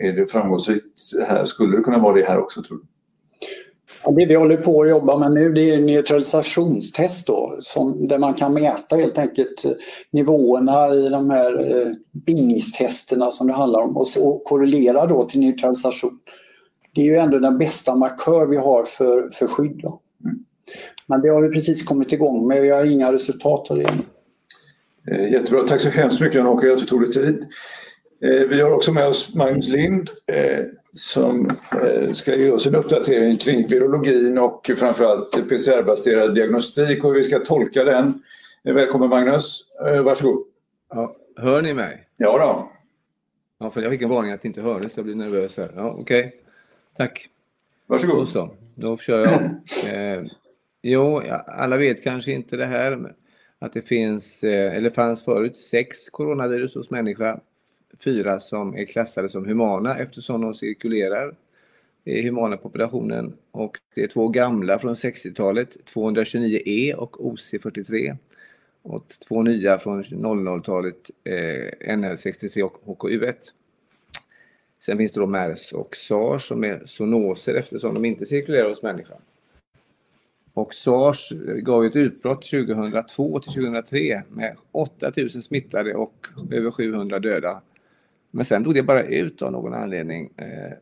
Är det framgångsrikt här? Skulle det kunna vara det här också tror du? Ja, det vi håller på att jobba med nu det är neutralisationstest då, som, där man kan mäta helt enkelt nivåerna i de här eh, bindningstesterna som det handlar om och, och korrelera då till neutralisation. Det är ju ändå den bästa markör vi har för, för skydd. Mm. Men det har vi precis kommit igång med, vi har inga resultat av det. Eh, jättebra, tack så hemskt mycket Jan-Åke, du tog dig tid. Eh, vi har också med oss Magnus Lind eh, som ska ge oss en uppdatering kring virologin och framförallt PCR-baserad diagnostik och hur vi ska tolka den. Välkommen Magnus, varsågod. Ja, hör ni mig? Ja då. Ja, för jag fick en varning att det inte hördes, jag blir nervös här. Ja, Okej, okay. tack. Varsågod. Då så, då kör jag. Eh, jo, alla vet kanske inte det här, att det finns, eh, eller fanns förut, sex coronavirus hos människa. Fyra som är klassade som humana eftersom de cirkulerar i humana populationen. Och det är två gamla från 60-talet, 229E och OC43. Och två nya från 00-talet, eh, NL63 och HKU1. Sen finns det då MERS och SARS som är zoonoser eftersom de inte cirkulerar hos människan. Och SARS gav ett utbrott 2002 till 2003 med 8000 smittade och över 700 döda. Men sen dog det bara ut av någon anledning eh,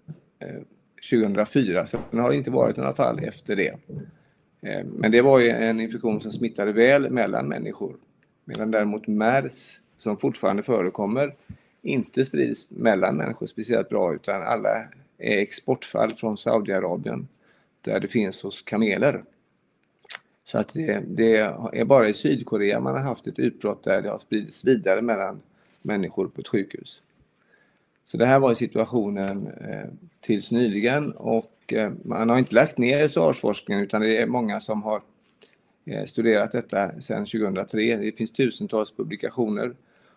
eh 2004. så det har inte varit några fall efter det. Eh, men det var ju en infektion som smittade väl mellan människor. Medan däremot MERS, som fortfarande förekommer, inte sprids mellan människor speciellt bra utan alla är exportfall från Saudiarabien där det finns hos kameler. Så att det, det, är bara i Sydkorea man har haft ett utbrott där det har spridits vidare mellan människor på ett sjukhus. Så det här var situationen eh, tills nyligen och eh, man har inte lagt ner SARS-forskningen utan det är många som har eh, studerat detta sedan 2003. Det finns tusentals publikationer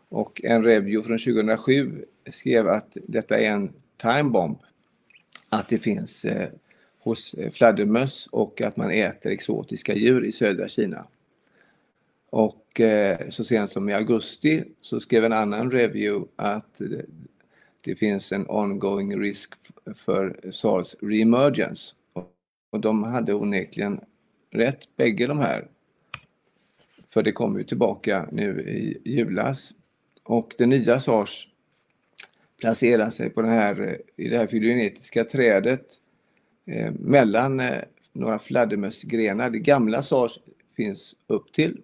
och en review från 2007 skrev att detta är en time bomb. Att det finns eh, hos eh, fladdermöss och att man äter exotiska djur i södra Kina. Och eh, så sent som i augusti så skrev en annan review att det finns en ongoing risk för SARS reemergence. Och de hade onekligen rätt, bägge de här. För det kom ju tillbaka nu i julas. Och det nya SARS placerar sig på det här, eh, i det här fylogenetiska trädet eh, mellan eh, några fladdermössgrenar. Det gamla sars finns upp till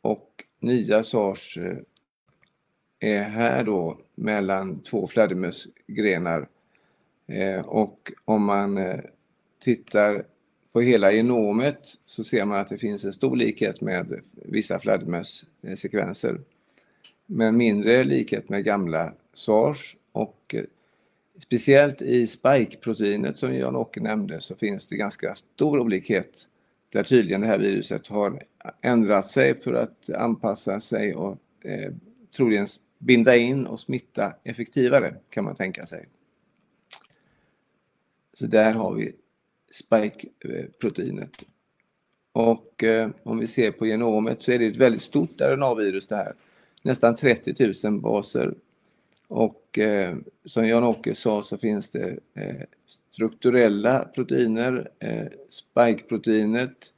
och nya sars eh, är här då mellan två fladdermössgrenar eh, Och om man eh, tittar på hela genomet så ser man att det finns en stor likhet med vissa fladdermössekvenser. Men mindre likhet med gamla SARS och speciellt i spike-proteinet som Jan-Åke nämnde så finns det ganska stor olikhet där tydligen det här viruset har ändrat sig för att anpassa sig och eh, troligen binda in och smitta effektivare kan man tänka sig. Så där har vi spike-proteinet. Och eh, om vi ser på genomet så är det ett väldigt stort RNA-virus det här. Nästan 30 000 baser. Och eh, som Jan-Åke sa så finns det eh, strukturella proteiner, eh, spike-proteinet,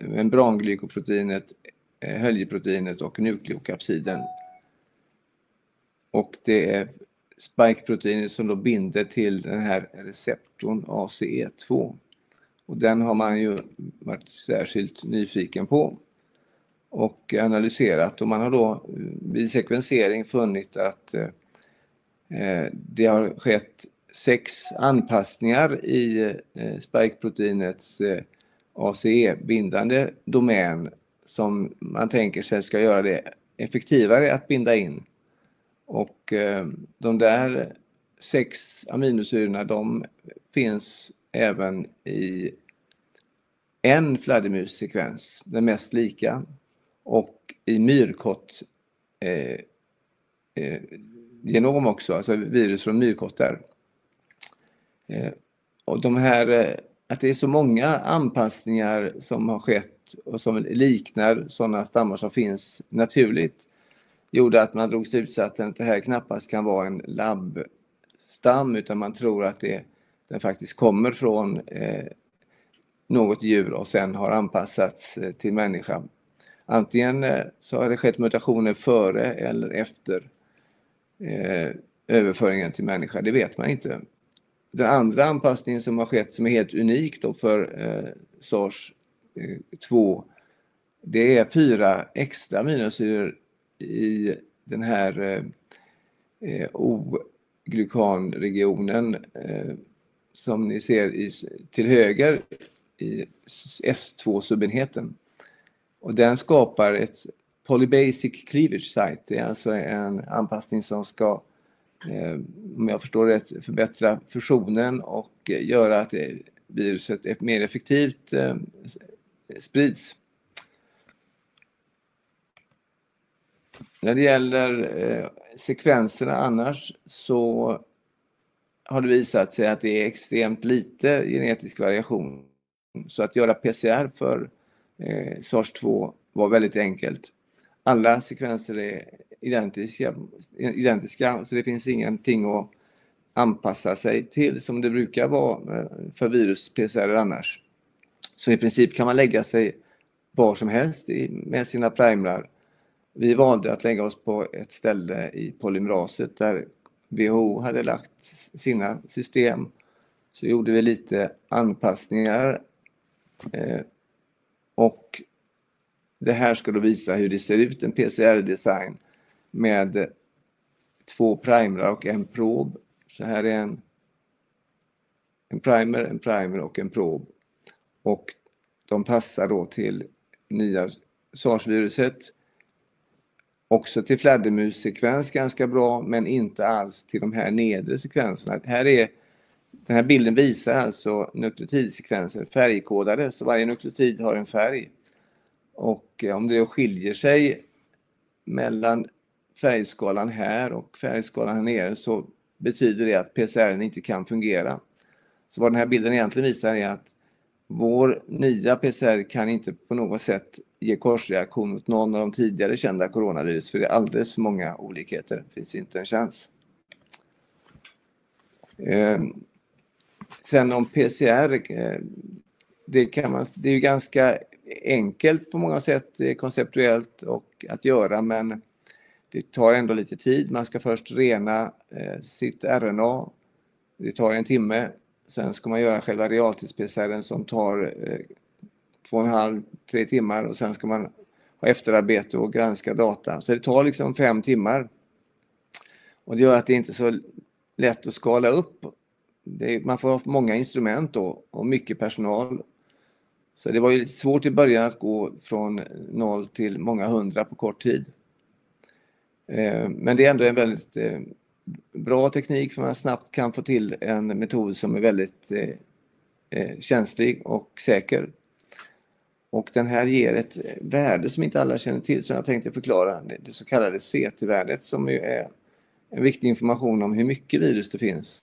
membranglykoproteinet, eh, höljeproteinet och nukleokapsiden. Och det är spike-proteinet som då binder till den här receptorn ACE2. Och den har man ju varit särskilt nyfiken på och analyserat och man har då vid sekvensering funnit att eh, Eh, det har skett sex anpassningar i eh, spikeproteinets eh, ACE-bindande domän som man tänker sig ska göra det effektivare att binda in. Och de där sex aminosyrorna de finns även i en fladdermussekvens, den mest lika, och i myrkott eh, eh, genom också, alltså virus från myrkottar. Eh, och de här, eh, att det är så många anpassningar som har skett och som liknar sådana stammar som finns naturligt gjorde att man drog slutsatsen att det här knappast kan vara en labbstam utan man tror att det, den faktiskt kommer från eh, något djur och sen har anpassats eh, till människa. Antingen eh, så har det skett mutationer före eller efter eh, överföringen till människa, det vet man inte. Den andra anpassningen som har skett som är helt unik då för eh, SARS-2 eh, det är fyra extra aminosyror i den här eh, eh O-glykanregionen eh, som ni ser i, till höger i S2-subenheten. Och den skapar ett Polybasic Cleavage Site. Det är alltså en anpassning som ska, eh, om jag förstår rätt, förbättra fusionen och eh, göra att eh, viruset mer effektivt eh, sprids. När det gäller eh, sekvenserna annars så har det visat sig att det är extremt lite genetisk variation. Så att göra PCR för eh, SARS-2 var väldigt enkelt. Alla sekvenser är identiska, identiska så det finns ingenting att anpassa sig till som det brukar vara för virus-PCR annars. Så i princip kan man lägga sig var som helst med sina primrar vi valde att lägga oss på ett ställe i polymeraset där WHO hade lagt sina system. Så gjorde vi lite anpassningar eh, och det här ska då visa hur det ser ut, en PCR-design med två primrar och en prob. Så här är en, en primer, en primer och en prob. Och de passar då till nya SARS-viruset också till fladdermussekvens ganska bra men inte alls till de här nedre sekvenserna. Här är, den här bilden visar alltså nukleotidsekvenser färgkodade så varje nukleotid har en färg. Och eh, om det skiljer sig mellan färgskalan här och färgskalan här nere så betyder det att PCR inte kan fungera. Så vad den här bilden egentligen visar är att vår nya PCR kan inte på något sätt ge korsreaktion mot någon av de tidigare kända coronavirus för det är alldeles för många olikheter. Det finns inte en chans. Eh, sen om PCR, eh, det, kan man, det är ju ganska enkelt på många sätt eh, konceptuellt och att göra men det tar ändå lite tid. Man ska först rena eh, sitt RNA. Det tar en timme Sen ska man göra själva realtids-PCR som tar eh, två och en halv, tre timmar och sen ska man ha efterarbete och granska data. Så det tar liksom fem timmar. Och det gör att det inte är så lätt att skala upp det, man får ha många instrument då och mycket personal. Så det var ju svårt i början att gå från noll till många hundra på kort tid. Eh, men det är ändå en väldigt eh, bra teknik för man snabbt kan få till en metod som är väldigt eh, känslig och säker. Och den här ger ett värde som inte alla känner till som jag tänkte förklara, det så kallade CT-värdet som ju är en viktig information om hur mycket virus det finns.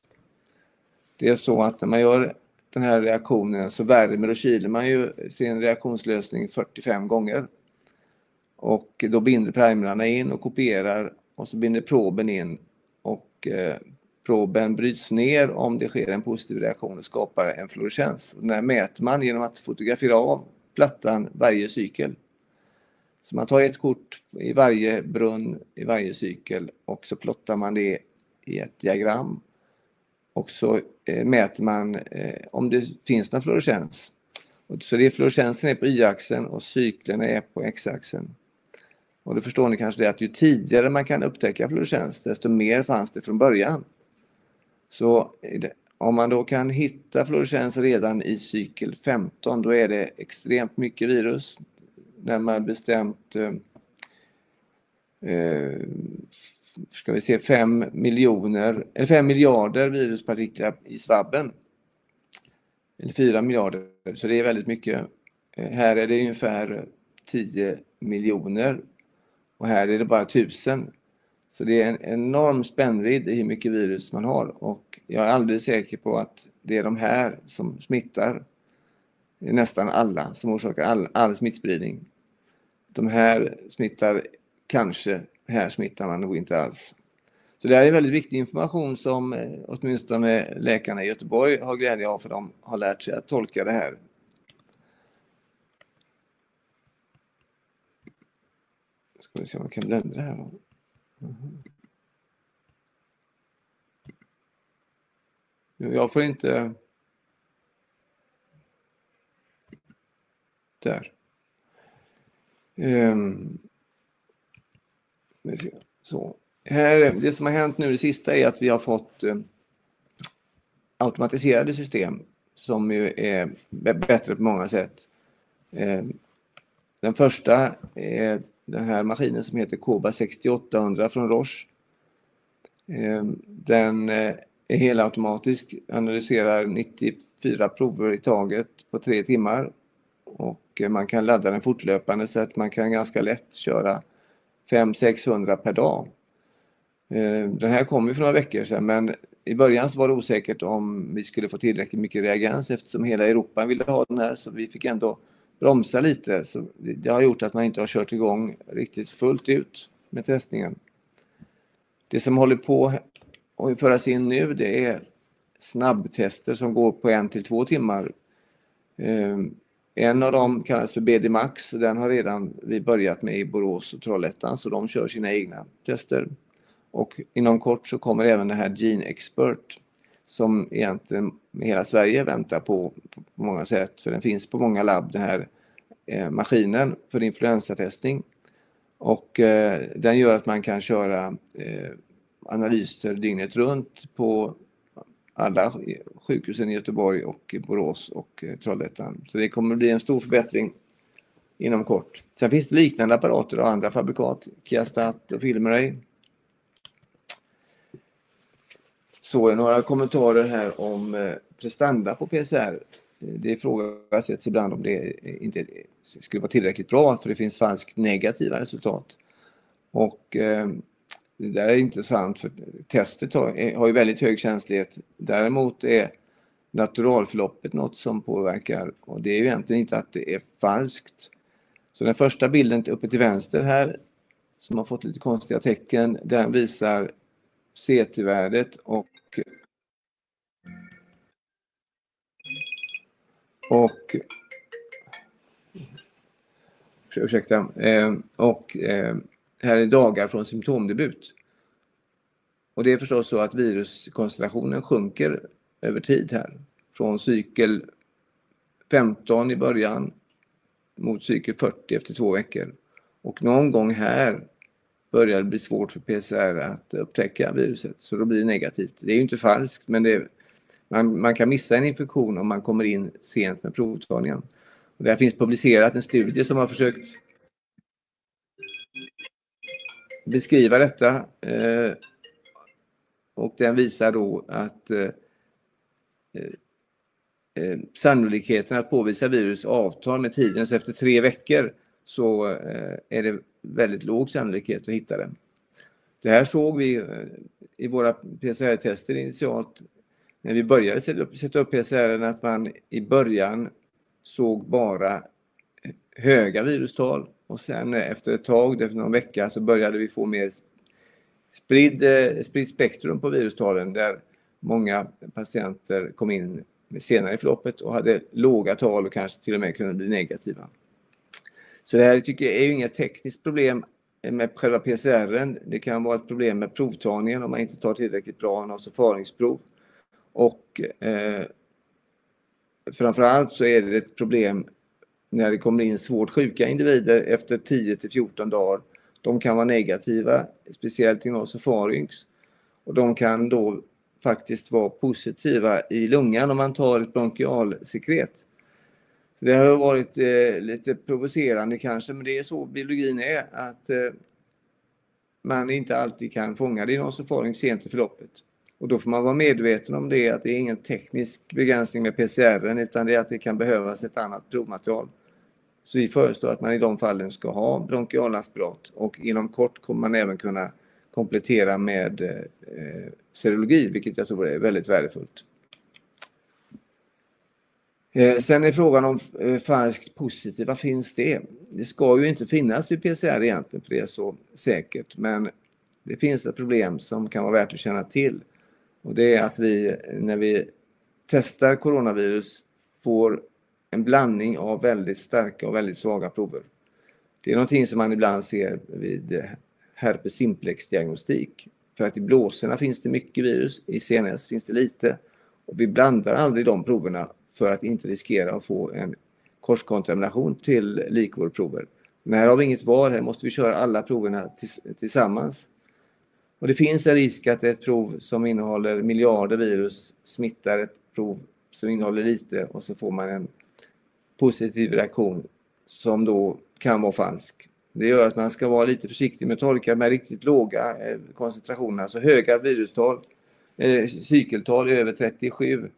Det är så att när man gör den här reaktionen så värmer och kyler man ju sin reaktionslösning 45 gånger. Och då binder primerarna in och kopierar och så binder proben in och eh, proben bryts ner om det sker en positiv reaktion och skapar en fluorescens. Den här mäter man genom att fotografera av plattan varje cykel. Så man tar ett kort i varje brunn i varje cykel och så plottar man det i ett diagram. Och så eh, mäter man eh, om det finns någon fluorescens. Så det fluorescensen är på y-axeln och cyklerna är på x-axeln. Och då förstår ni kanske det att ju tidigare man kan upptäcka fluorescens desto mer fanns det från början. Så eh, om man då kan hitta fluorescens redan i cykel 15 då är det extremt mycket virus. När man bestämt eh, eh ska vi se 5 miljoner eller 5 miljarder viruspartiklar i svabben. Eller 4 miljarder, så det är väldigt mycket. Eh, här är det ungefär 10 miljoner och här är det bara 1000. Så det är en enorm spännvidd i hur mycket virus man har och jag är alldeles säker på att det är de här som smittar nästan alla, som orsakar all, all smittspridning. De här smittar kanske, här smittar man nog inte alls. Så det här är väldigt viktig information som eh, åtminstone läkarna i Göteborg har glädje av för de har lärt sig att tolka det här. Ska vi se om man kan blända här. Då. Mm. Jag får inte... Där. Um. Så. Här, det som har hänt nu det sista är att vi har fått eh, automatiserade system som ju är bättre på många sätt. Eh, den första är den här maskinen som heter Koba 6800 från Roche. Eh, den är helautomatisk, analyserar 94 prover i taget på tre timmar och man kan ladda den fortlöpande så att man kan ganska lätt köra 500-600 per dag. Eh, den här kom ju för några veckor sedan men i början så var det osäkert om vi skulle få tillräckligt mycket reagens eftersom hela Europa ville ha den här så vi fick ändå bromsa lite. Så det har gjort att man inte har kört igång riktigt fullt ut med testningen. Det som håller på att föras in nu det är snabbtester som går på en till två timmar. Eh, en av dem kallas för BD Max och den har redan vi börjat med i Borås och Trollhättan så de kör sina egna tester. Och inom kort så kommer även det här Gene Expert som egentligen hela Sverige väntar på på många sätt för den finns på många labb den här eh, maskinen för influensatestning. Och eh, den gör att man kan köra eh, analyser dygnet runt på alla sjukhusen i Göteborg och Borås och eh, Trollhättan. Så det kommer att bli en stor förbättring inom kort. Sen finns det liknande apparater av andra fabrikat, Kiastat och Filmray Så några kommentarer här om eh, prestanda på PCR. Eh, det ifrågasätts ibland om det inte skulle vara tillräckligt bra för det finns falskt negativa resultat. Och det där är intressant för testet har, har ju väldigt hög känslighet. Däremot är naturalförloppet något som påverkar och det är ju egentligen inte att det är falskt. Så den första bilden uppe till vänster här som har fått lite konstiga tecken, den visar CT-värdet och och ursäkta, eh, och eh, här är dagar från symptomdebut. Och det är förstås så att viruskonstellationen sjunker över tid här. Från cykel 15 i början mot cykel 40 efter två veckor. Och någon gång här börjar det bli svårt för PCR att upptäcka viruset, så då blir det negativt. Det är ju inte falskt, men det Man, man kan missa en infektion om man kommer in sent med provtagningen. Och där finns publicerat en studie som har försökt beskriva detta. Eh, och den visar då att eh, eh, sannolikheten att påvisa virus avtar med tiden. Så efter tre veckor så är det väldigt låg sannolikhet att hitta den. Det här såg vi i våra PCR-tester initialt när vi började sätta upp PCR att man i början såg bara höga virustal och sen eh, efter ett tag, efter någon vecka, så började vi få mer spridd, eh, spridd spektrum på virustalen där många patienter kom in senare i förloppet och hade låga tal och kanske till och med kunde bli negativa. Så det här tycker jag är ju inget tekniskt problem med själva PCR. Det kan vara ett problem med provtagningen om man inte tar tillräckligt bra alltså. Och eh, framförallt så är det ett problem när det kommer in svårt sjuka individer efter 10 till 14 dagar. De kan vara negativa, speciellt i nosofaryngx. Och de kan då faktiskt vara positiva i lungan om man tar ett bronkialsekret. Så det har varit eh, lite provocerande kanske, men det är så biologin är. Att eh, man inte alltid kan fånga det i nosofaryngx sent i förloppet. Och då får man vara medveten om det, att det är ingen teknisk begränsning med PCR, utan det är att det kan behövas ett annat provmaterial. Så vi föreslår att man i de fallen ska ha bronkialaspirat och inom kort kommer man även kunna komplettera med eh, eh, serologi, vilket jag tror är väldigt värdefullt. Eh, sen är frågan om eh, falskt positiva, finns det? Det ska ju inte finnas vid PCR egentligen, för det är så säkert, men det finns ett problem som kan vara värt att känna till. Och det är att vi, när vi testar coronavirus, får en blandning av väldigt starka och väldigt svaga prover. Det är någonting som man ibland ser vid eh, herpes simplex-diagnostik. För att i blåsorna finns det mycket virus, i CNS finns det lite. Och vi blandar aldrig de proverna för att inte riskera att få en korskontamination till likvårdprover. Men här har vi inget val, här måste vi köra alla proverna tillsammans. Och det finns en risk att ett prov som innehåller miljarder virus smittar ett prov som innehåller lite och så får man en positiv reaktion som då kan vara falsk. Det gör att man ska vara lite försiktig med att tolka med riktigt låga eh, koncentrationer, alltså höga virustal, eh, cykeltal över 37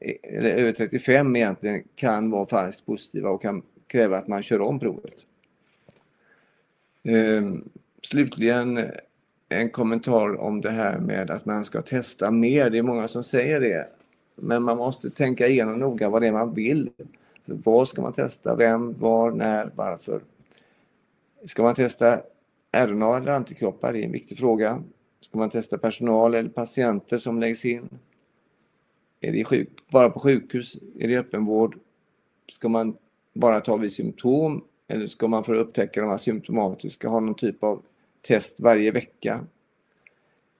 eh, eller över 35 egentligen kan vara falskt positiva och kan kräva att man kör om provet. Ehm, slutligen eh, en kommentar om det här med att man ska testa mer. Det är många som säger det. Men man måste tänka igenom noga vad det är man vill. Vad ska man testa? Vem, var, när, varför? Ska man testa RNA eller antikroppar? Det är en viktig fråga. Ska man testa personal eller patienter som läggs in? Är det sjuk, bara på sjukhus? Är det öppenvård? Ska man bara ta vid symptom eller ska man för att upptäcka de här symptomatiska ha någon typ av test varje vecka?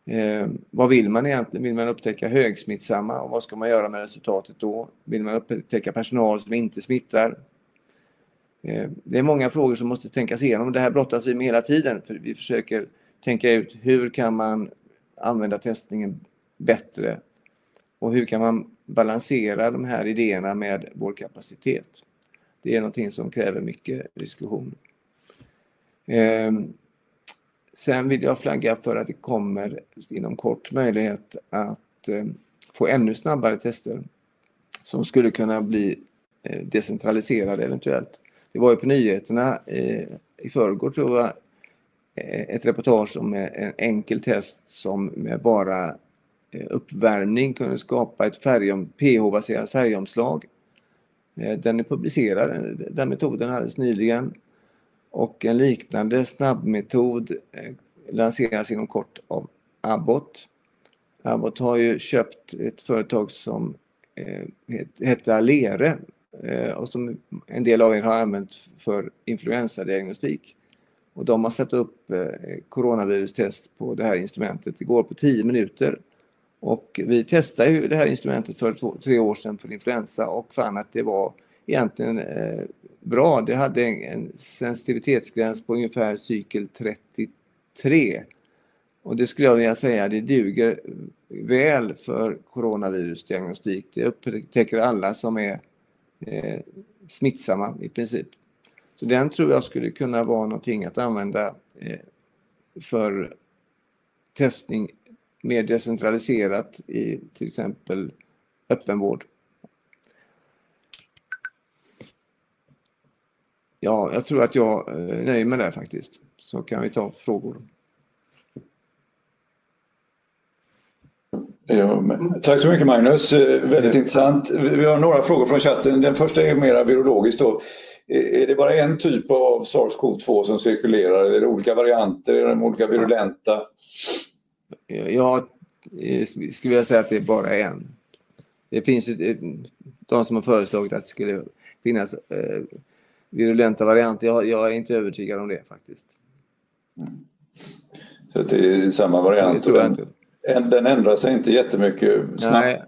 Eh, vad vill man egentligen? Vill man upptäcka högsmittsamma och vad ska man göra med resultatet då? Vill man upptäcka personal som inte smittar? Eh, det är många frågor som måste tänkas igenom. Det här brottas vi med hela tiden. För vi försöker tänka ut hur kan man använda testningen bättre? Och hur kan man balansera de här idéerna med vår kapacitet? Det är någonting som kräver mycket diskussion. Eh, Sen vill jag flagga för att det kommer inom kort möjlighet att eh, få ännu snabbare tester som skulle kunna bli eh, decentraliserade eventuellt. Det var ju på nyheterna eh, i förrgår tror jag ett reportage om en enkel test som med bara uppvärmning kunde skapa ett färgom, pH-baserat färgomslag. Den är publicerad, den metoden alldeles nyligen och en liknande snabbmetod eh, lanseras inom kort av Abbott. Abbott har ju köpt ett företag som eh, hette heter Alere eh, och som en del av er har använt för influensadiagnostik. Och de har satt upp coronavirustest på det här instrumentet. Det går på 10 minuter. Och vi testade ju det här instrumentet för två, tre år sedan för influensa och fann att det var egentligen eh, bra. Det hade en, en sensitivitetsgräns på ungefär cykel 33. Och det skulle jag vilja säga, det duger väl för coronavirusdiagnostik. Det upptäcker alla som är eh, smittsamma i princip. Så den tror jag skulle kunna vara någonting att använda eh, för testning mer decentraliserat i till exempel öppenvård. Ja, jag tror att jag eh, nöjer mig där faktiskt. Så kan vi ta frågor. Ja, tack så mycket Magnus, eh, väldigt intressant. Vi har några frågor från chatten. Den första är mer virologisk. Då. Är det bara en typ av SARS-CoV-2 som cirkulerar? Är det olika varianter? Är de olika virulenta? Jag skulle vilja säga att det är bara en. Det finns ju de som har föreslagit att det skulle finnas eh, virulenta varianter. Jag, jag, är inte övertygad om det faktiskt. Mm. Så det är samma variant? Det tror jag inte. Den ändrar sig inte jättemycket snabbt? Nej,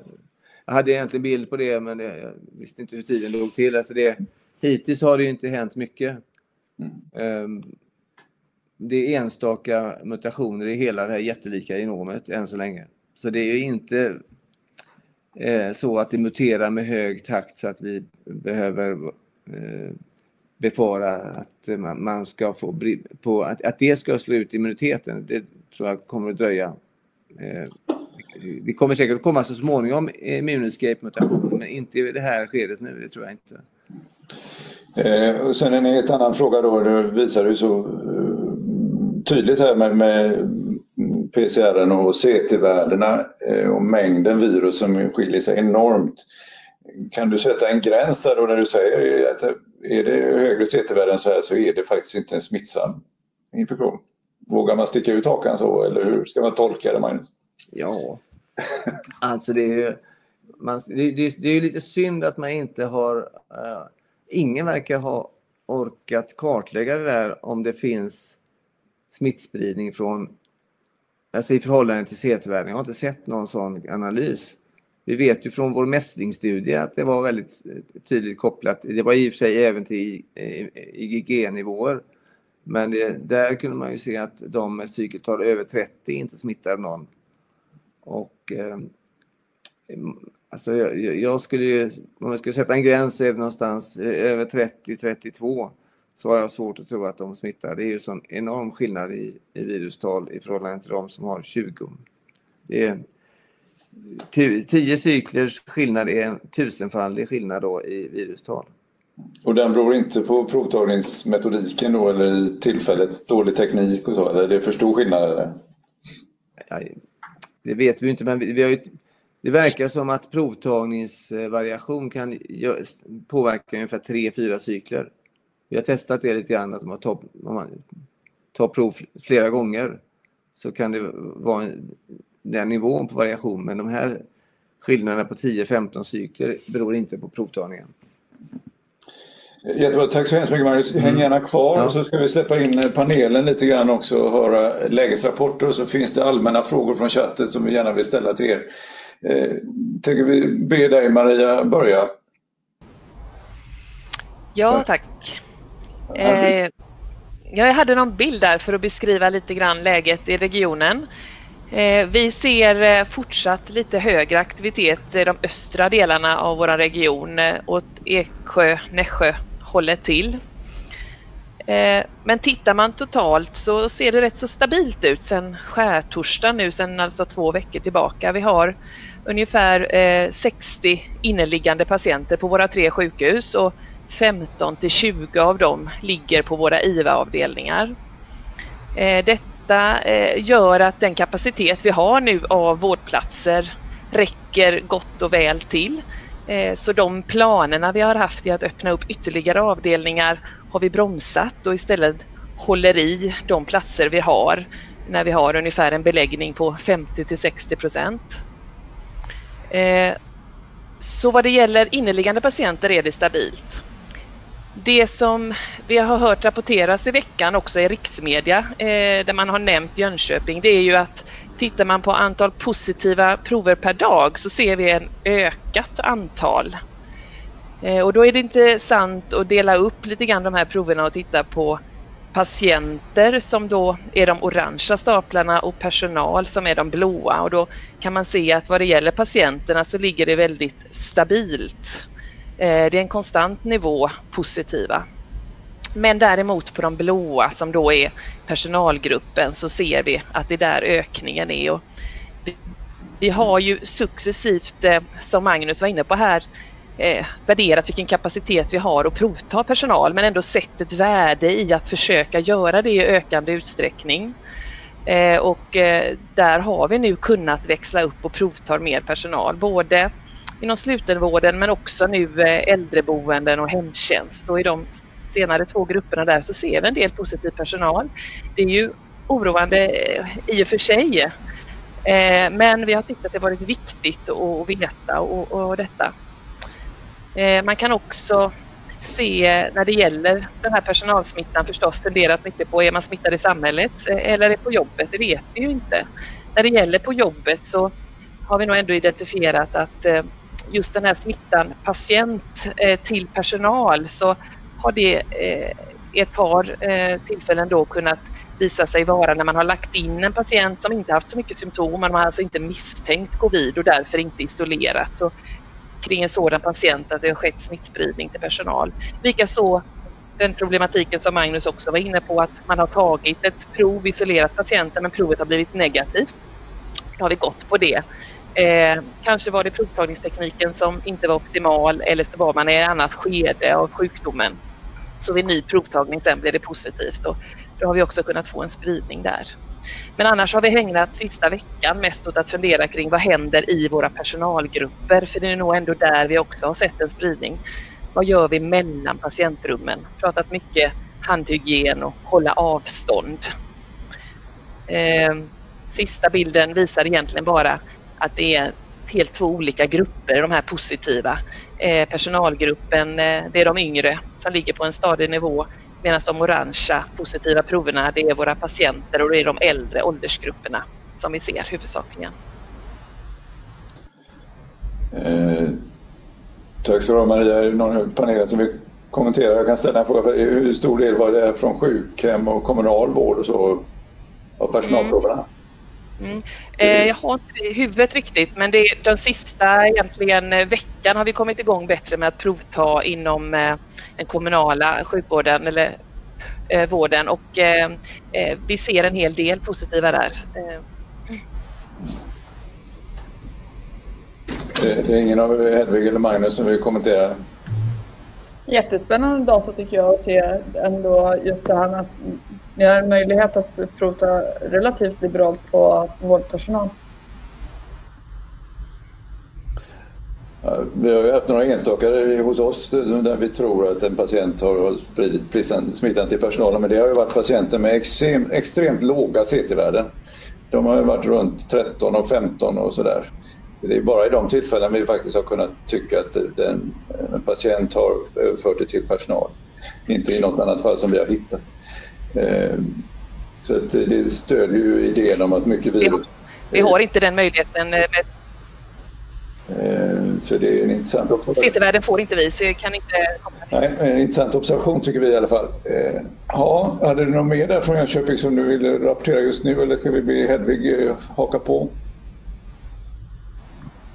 jag hade egentligen bild på det men jag visste inte hur tiden låg till. Alltså det, hittills har det ju inte hänt mycket. Mm. Um, det är enstaka mutationer i hela det här jättelika genomet än så länge. Så det är ju inte eh, så att det muterar med hög takt så att vi behöver eh, befara att man, ska få på att, att det ska slå ut immuniteten. Det tror jag kommer att dröja. Eh, det kommer säkert komma så småningom eh, immunescape-mutation men inte i det här skedet nu, det tror jag inte. Eh, och sen en helt annan fråga då, det visar ju så eh, tydligt här med, med PCR och CT-värdena och mängden virus som skiljer sig enormt. Kan du sätta en gräns där då när du säger att är det högre CT-värden så här så är det faktiskt inte en smittsam infektion? Vågar man sticka ut hakan så eller hur ska man tolka det Magnus? Ja, alltså det är ju man, det, det, det, är lite synd att man inte har... Uh, ingen verkar ha orkat kartlägga det där om det finns smittspridning från, alltså i förhållande till CT-värden. Jag har inte sett någon sån analys. Vi vet ju från vår mässlingsstudie att det var väldigt eh, tydligt kopplat. Det var i och för sig även till IgG-nivåer. Men det, där kunde man ju se att de med cykeltal över 30 inte smittade någon. Och eh, alltså jag, jag, skulle ju, om jag skulle sätta en gräns så är det någonstans eh, över 30-32 så har jag svårt att tro att de smittar. Det är ju sån enorm skillnad i, i virustal i förhållande till de som har 20. Det är, tio cyklers skillnad är en tusenfaldig skillnad då i virustal. Och den beror inte på provtagningsmetodiken då eller i tillfället, dålig teknik och så? Eller är det för stor skillnad? Eller? Det vet vi inte men vi, har ju, det verkar som att provtagningsvariation kan påverka ungefär 3-4 cykler. Vi har testat det lite grann, att man tar, om man tar prov flera gånger så kan det vara den nivån på variation men de här skillnaderna på 10-15 cykler beror inte på provtagningen. Jättebra, tack så hemskt mycket Magnus. Häng mm. gärna kvar ja. så ska vi släppa in panelen lite grann också och höra lägesrapporter och så finns det allmänna frågor från chatten som vi gärna vill ställa till er. Eh, tänker vi be dig Maria börja. Ja, tack. Eh, jag hade någon bild där för att beskriva lite grann läget i regionen. Eh, vi ser eh, fortsatt lite högre aktivitet i de östra delarna av vår region eh, åt Eksjö, Nässjö hållet till. Men tittar man totalt så ser det rätt så stabilt ut sen skärtorsdagen nu, sen alltså två veckor tillbaka. Vi har ungefär 60 inneliggande patienter på våra tre sjukhus och 15 till 20 av dem ligger på våra IVA-avdelningar. Detta eh, gör att den kapacitet vi har nu av vårdplatser räcker gott och väl till. Eh, så de planerna vi har haft i att öppna upp ytterligare avdelningar har vi bromsat och istället håller i de platser vi har när vi har ungefär en beläggning på 50 till 60 procent. Eh, så vad det gäller inneliggande patienter är det stabilt. Det som vi har hört rapporteras i veckan också i riksmedia eh, där man har nämnt Jönköping det är ju att tittar man på antal positiva prover per dag så ser vi en ökat antal. Eh, och då är det intressant att dela upp lite grann de här proverna och titta på patienter som då är de orangea staplarna och personal som är de blåa och då kan man se att vad det gäller patienterna så ligger det väldigt stabilt. Eh, det är en konstant nivå positiva. Men däremot på de blåa som då är personalgruppen så ser vi att det är där ökningen är. Och vi har ju successivt, eh, som Magnus var inne på här, eh, värderat vilken kapacitet vi har att provta personal men ändå sett ett värde i att försöka göra det i ökande utsträckning. Eh, och eh, där har vi nu kunnat växla upp och provta mer personal, både inom slutenvården men också nu eh, äldreboenden och hemtjänst. Och i de senare två grupperna där så ser vi en del positiv personal. Det är ju oroande eh, i och för sig. Eh, men vi har tyckt att det varit viktigt att veta och, och detta. Man kan också se när det gäller den här personalsmittan förstås funderat mycket på är man smittad i samhället eller är på jobbet? Det vet vi ju inte. När det gäller på jobbet så har vi nog ändå identifierat att just den här smittan patient eh, till personal så har det i ett par eh, tillfällen då kunnat visa sig vara när man har lagt in en patient som inte haft så mycket symptom, man har alltså inte misstänkt covid och därför inte isolerat. Så kring en sådan patient att det har skett smittspridning till personal. Likaså den problematiken som Magnus också var inne på att man har tagit ett prov, isolerat patienten men provet har blivit negativt. Då har vi gått på det. Eh, kanske var det provtagningstekniken som inte var optimal eller så var man i ett annat skede av sjukdomen. Så vid ny provtagning sen blev det positivt och då har vi också kunnat få en spridning där. Men annars har vi ägnat sista veckan mest åt att fundera kring vad händer i våra personalgrupper? För det är nog ändå där vi också har sett en spridning. Vad gör vi mellan patientrummen? Pratat mycket handhygien och hålla avstånd. Eh, sista bilden visar egentligen bara att det är helt två olika grupper, de här positiva. Eh, personalgruppen, eh, det är de yngre som ligger på en stadig nivå Medan de orangea positiva proverna det är våra patienter och det är de äldre åldersgrupperna som vi ser huvudsakligen. Eh, tack så du ha Maria. Är det någon i panelen som vill kommentera? Jag kan ställa en fråga. För hur stor del var det från sjukhem och kommunal vård och så av personalproverna? Mm. Mm. Eh, jag har inte det i huvudet riktigt men det, den sista egentligen veckan har vi kommit igång bättre med att provta inom eh, den kommunala sjukvården eller eh, vården och eh, eh, vi ser en hel del positiva där. Eh. Det är ingen av Hedvig eller Magnus som vill kommentera? Jättespännande data tycker jag att se ändå just det här med att ni har möjlighet att prova relativt liberalt på vårdpersonal. Vi har ju haft några enstaka hos oss eh, där vi tror att en patient har spridit smittan till personalen men det har ju varit patienter med extrem, extremt låga CT-värden. De har ju varit runt 13 och 15 och sådär. Det är bara i de tillfällen vi faktiskt har kunnat tycka att den, en patient har överfört det till personal. Inte i något annat fall som vi har hittat. Eh, så det stödjer ju idén om att mycket virus... Vi har inte den möjligheten med Eh, så det är en intressant observation. CT-värden får inte vi, så jag kan inte Nej, en intressant observation tycker vi i alla fall. Eh, ja, hade du något mer där från Jönköping som du vill rapportera just nu eller ska vi be Hedvig eh, haka på?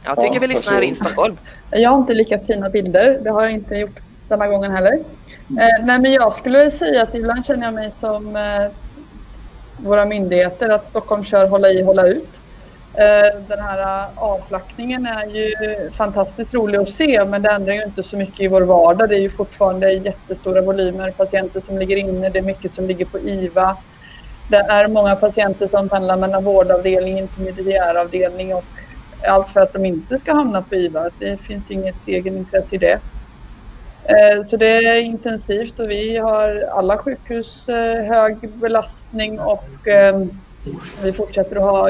Jag tycker ja, vi lyssnar in Stockholm. Jag har inte lika fina bilder, det har jag inte gjort denna gången heller. Eh, nej, men jag skulle säga att ibland känner jag mig som eh, våra myndigheter, att Stockholm kör hålla i, hålla ut. Eh, den här eh, avflackningen är ju fantastiskt rolig att se men det ändrar ju inte så mycket i vår vardag. Det är ju fortfarande jättestora volymer patienter som ligger inne. Det är mycket som ligger på IVA. Det är många patienter som pendlar mellan vårdavdelning, intermediäravdelning och allt för att de inte ska hamna på IVA. Det finns inget egenintresse i det. Eh, så det är intensivt och vi har alla sjukhus eh, hög belastning och eh, vi fortsätter att ha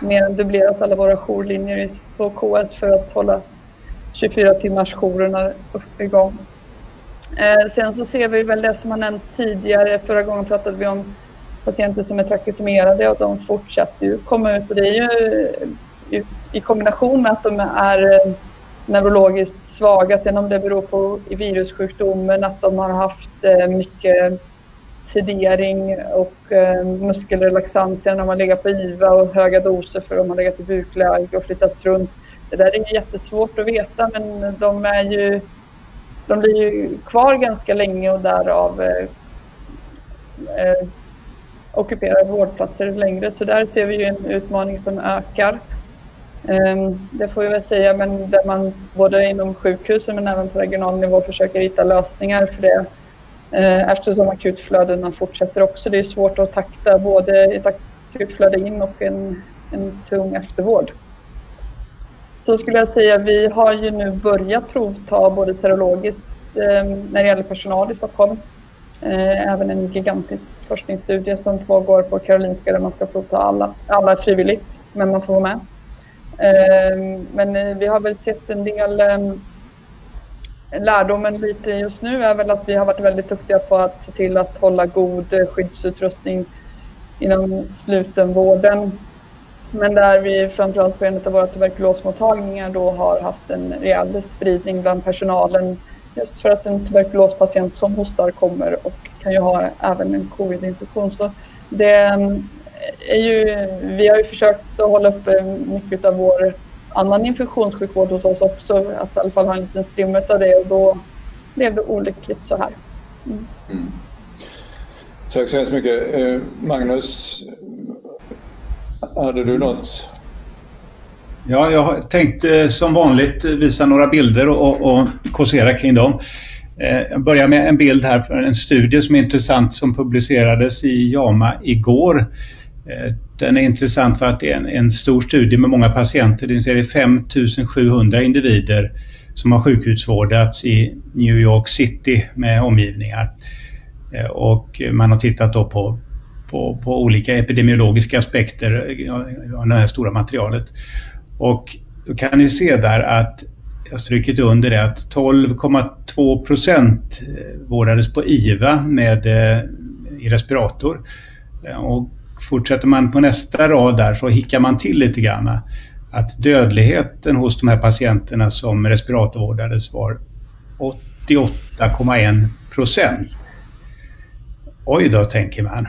mer än dubblerat alla våra jourlinjer på KS för att hålla 24 timmars jourerna igång. Sen så ser vi väl det som har nämnts tidigare. Förra gången pratade vi om patienter som är trakeotomerade och de fortsätter ju komma ut och det är ju i kombination med att de är neurologiskt svaga. Sen om det beror på virussjukdomen, att de har haft eh, mycket sedering och eh, muskelrelaxantia när man ligger på IVA och höga doser för de man legat i bukläge och flyttats runt. Det där är ju jättesvårt att veta men de är ju de blir ju kvar ganska länge och därav eh, eh, ockuperar vårdplatser längre. Så där ser vi ju en utmaning som ökar. Ehm, det får vi väl säga, men där man både inom sjukhusen men även på regional nivå försöker hitta lösningar för det. Ehm, eftersom akutflödena fortsätter också. Det är svårt att takta både ett akutflöde in och en, en tung eftervård. Så skulle jag säga, vi har ju nu börjat provta både serologiskt ehm, när det gäller personal i Stockholm. Eh, även en gigantisk forskningsstudie som pågår på Karolinska där man ska provta alla. Alla frivilligt, men man får vara med. Ehm, men eh, vi har väl sett en del ehm, Lärdomen lite just nu är väl att vi har varit väldigt duktiga på att se till att hålla god eh, skyddsutrustning inom slutenvården men där vi framförallt på en av våra tuberkulosmottagningar då har haft en rejäl spridning bland personalen just för att en tuberkulospatient som hostar kommer och kan ju ha även en covid-infektion. Så det ehm, är ju, vi har ju försökt att hålla uppe mycket av vår annan infektionssjukvård hos oss också, att i alla fall ha en liten strimma av det och då blev det olyckligt så här. Mm. Mm. Tack så hemskt mycket. Eh, Magnus, hade du något? Ja, jag tänkte som vanligt visa några bilder och, och kåsera kring dem. Eh, jag börjar med en bild här för en studie som är intressant som publicerades i JAMA igår. Eh, den är intressant för att det är en, en stor studie med många patienter. Det är 5700 individer som har sjukhusvårdats i New York City med omgivningar. Eh, och man har tittat då på på, på olika epidemiologiska aspekter eh, av det här stora materialet. Och då kan ni se där att jag har strukit under det att 12,2 procent vårdades på IVA med, i respirator. Och fortsätter man på nästa rad där så hickar man till lite grann. Att dödligheten hos de här patienterna som respiratorvårdades var 88,1 procent. Oj då, tänker man.